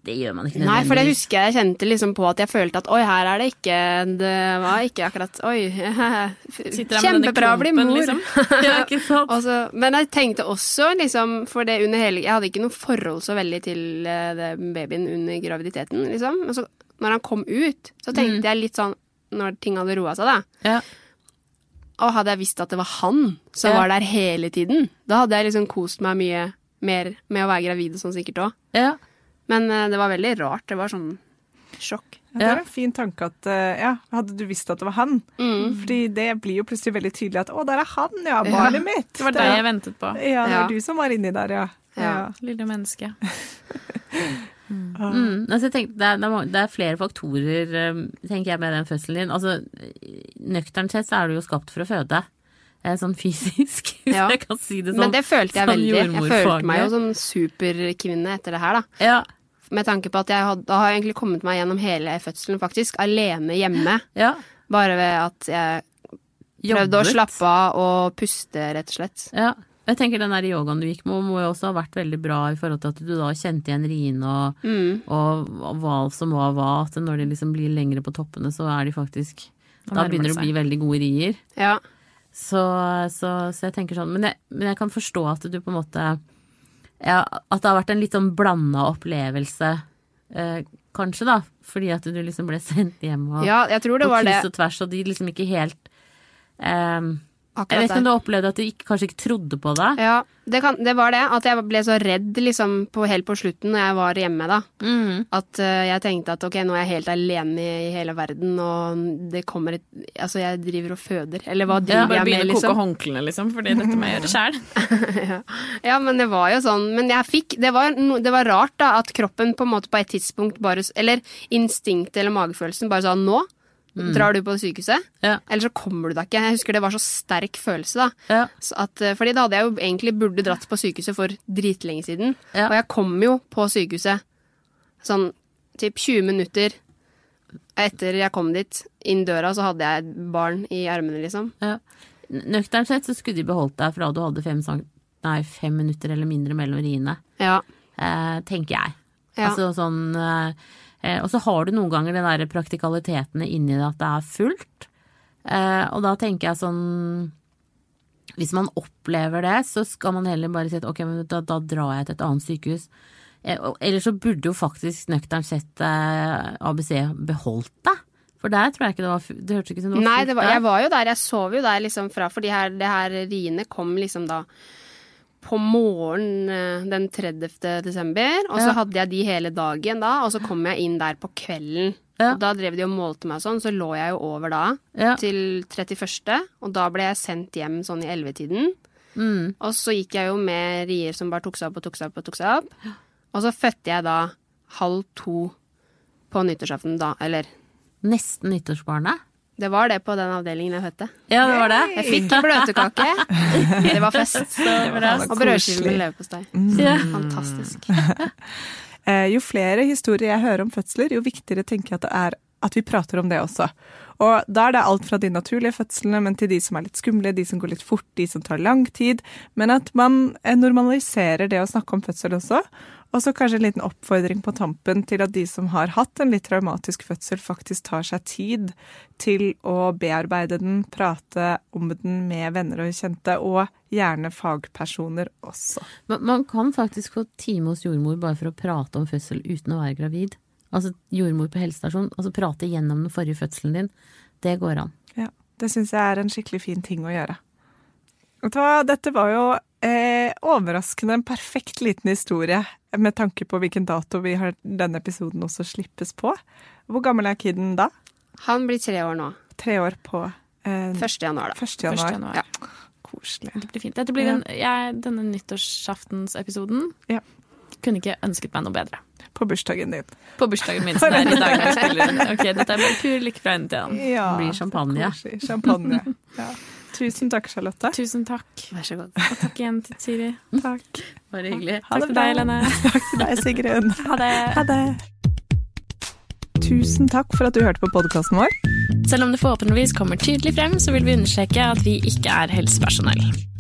det gjør man ikke Nei, for det husker jeg jeg kjente liksom på at jeg følte at oi, her er det ikke Det var ikke akkurat Oi. Kjempebra å bli mor. liksom. Ja, ikke sant? Og men jeg tenkte også, liksom, for det under hele Jeg hadde ikke noe forhold så veldig til eh, det babyen under graviditeten, liksom. Men så når han kom ut, så tenkte jeg litt sånn Når ting hadde roa seg, da. Ja. Og hadde jeg visst at det var han som Ja. var der hele tiden, da hadde jeg liksom kost meg mye mer med å være gravid og sånn sikkert òg. Ja. Men uh, det var veldig rart. Det var sånn sjokk. Ja, det er en fin tanke at uh, ja, hadde du visst at det var han? Mm. Fordi det blir jo plutselig veldig tydelig at å, der er han, ja, barnet mitt. Det var det jeg ventet på. Ja, det Ja. var du som var inni der, ja. Ja. Lille menneske. Mm. Altså, jeg tenker, det, er, det, er, er flere faktorer, um, tenker jeg, med den fødselen din. Altså, nøkternt sett så er du jo skapt for å føde. Eh, Sånn fysisk, hvis Ja. jeg kan si det sånn. Men det følte jeg sånn veldig. Jeg følte meg jo sånn superkvinne etter det her, da. Ja, Med tanke på at jeg had, da har jeg egentlig kommet meg gjennom hele fødselen, faktisk. Alene hjemme. ja. Bare ved at jeg prøvde å slappe av og puste, rett og slett. Ja. Jeg tenker den der yogaen du gikk med, må jo også ha vært veldig bra i forhold til at du da kjente igjen riene og, Mm. og, og hva som var hva. At når de liksom blir lengre på toppene, så er de faktisk Da begynner det å bli veldig gode rier. Ja. Så, så, så jeg tenker sånn men jeg, men jeg kan forstå at du på en måte ja, At det har vært en litt sånn blanda opplevelse, eh, kanskje, da. Fordi at du liksom ble sendt hjem og ja, jeg tror det på var det. kryss og tvers, og de liksom ikke helt eh, Jeg vet ikke om du opplevde at de ikke, kanskje ikke trodde på deg? Ja, det, kan, det var det. At jeg ble så redd liksom på, helt på slutten når jeg var hjemme, da. Mm. At uh, jeg tenkte at ok, nå er jeg helt alene i hele verden, og det kommer et Altså, jeg driver og føder. Eller hva driver bare jeg med, begynne å koke liksom? håndklærne, liksom, fordi dette må jeg gjøre sjæl. Ja, men det var jo sånn Men jeg fikk Det var, no, det var rart, da, at kroppen på en måte på et tidspunkt bare Eller instinktet eller magefølelsen bare sa nå. Drar du på sykehuset? Ja. Eller så kommer du deg ikke. Jeg husker det var så sterk følelse, da. Ja. Så at, eh, fordi da hadde jeg jo egentlig burde dratt på sykehuset for dritlenge siden. Ja. Og jeg kom jo på sykehuset sånn typ 20 minutter etter jeg kom dit. Inn døra så hadde jeg et barn i armene, liksom. Ja. Nøkternt sett så skulle de beholdt deg fra du hadde fem, nei, fem minutter eller mindre mellom riene, Ja. eh, tenker jeg. Ja. Altså sånn eh, Og så har du noen ganger de der praktikalitetene inni det at det er fullt. Eh, og da tenker jeg sånn Hvis man opplever det, så skal man heller bare si at ok, men da, da drar jeg til et annet sykehus. Eh, Eller så burde jo faktisk nøkternt sett eh, ABC beholdt deg. For der tror jeg ikke det var Det hørtes ikke ut som det var Nei, fullt det var, jeg var jo der. Jeg sov jo der liksom fra For det her riene kom liksom da på morgenen eh, den 30. desember. Og så Ja. hadde jeg de hele dagen da, og så kom jeg inn der på kvelden. Ja. Og da drev de og målte meg sånn, så lå jeg jo over da Ja. til 31. Og da ble jeg sendt hjem sånn i 11-tiden. Mm. Og så gikk jeg jo med rier som bare tok seg opp og tok seg opp og tok seg opp. Og så fødte jeg da halv to på nyttårsaften da, eller Nesten nyttårsbarnet. Det var det på den avdelingen jeg fødte. Ja, det var det. Jeg fikk bløtkake. Det var fest. Og brødskive med leverpostei. Mm. Fantastisk. Eh, jo flere historier jeg hører om fødsler, jo viktigere tenker jeg at det er at vi prater om det også. Og da er det alt fra de naturlige fødslene, men til de som er litt skumle, de som går litt fort, de som tar lang tid. Men at man eh, normaliserer det å snakke om fødsel også. Og så kanskje en liten oppfordring på tampen til at de som har hatt en litt traumatisk fødsel, faktisk tar seg tid til å bearbeide den, prate om den med venner og kjente, og gjerne fagpersoner også. Man, man kan faktisk få time hos jordmor bare for å prate om fødsel uten å være gravid. Altså jordmor på helsestasjon. Altså prate gjennom den forrige fødselen din. Det går an. Ja, det syns jeg er en skikkelig fin ting å gjøre. Dette var jo eh, overraskende en perfekt liten historie, med tanke på hvilken dato vi har denne episoden også slippes på. Hvor gammel er kiden da? Han blir tre år nå. Tre år på eh, 1. januar, da. 1. januar. januar. Ja. Koselig. Det blir fint. Dette blir den, jeg, denne nyttårsaftensepisoden Ja. kunne ikke ønsket meg noe bedre. På bursdagen din. På bursdagen min, som det er i dag. Ok, dette er bare pur lykke fra ende til annen. Ja, Det blir champagne. Champagne. Ja. Tusen takk, Charlotte. Tusen takk. Vær så god. Og takk igjen til Siri. Takk. Bare hyggelig. Ha Takk det til deg, bra. Takk til deg, Sigrun. Ha det. Ha det. Tusen takk for at du hørte på podkasten vår. Selv om det forhåpentligvis kommer tydelig frem, så vil vi understreke at vi ikke er helsepersonell.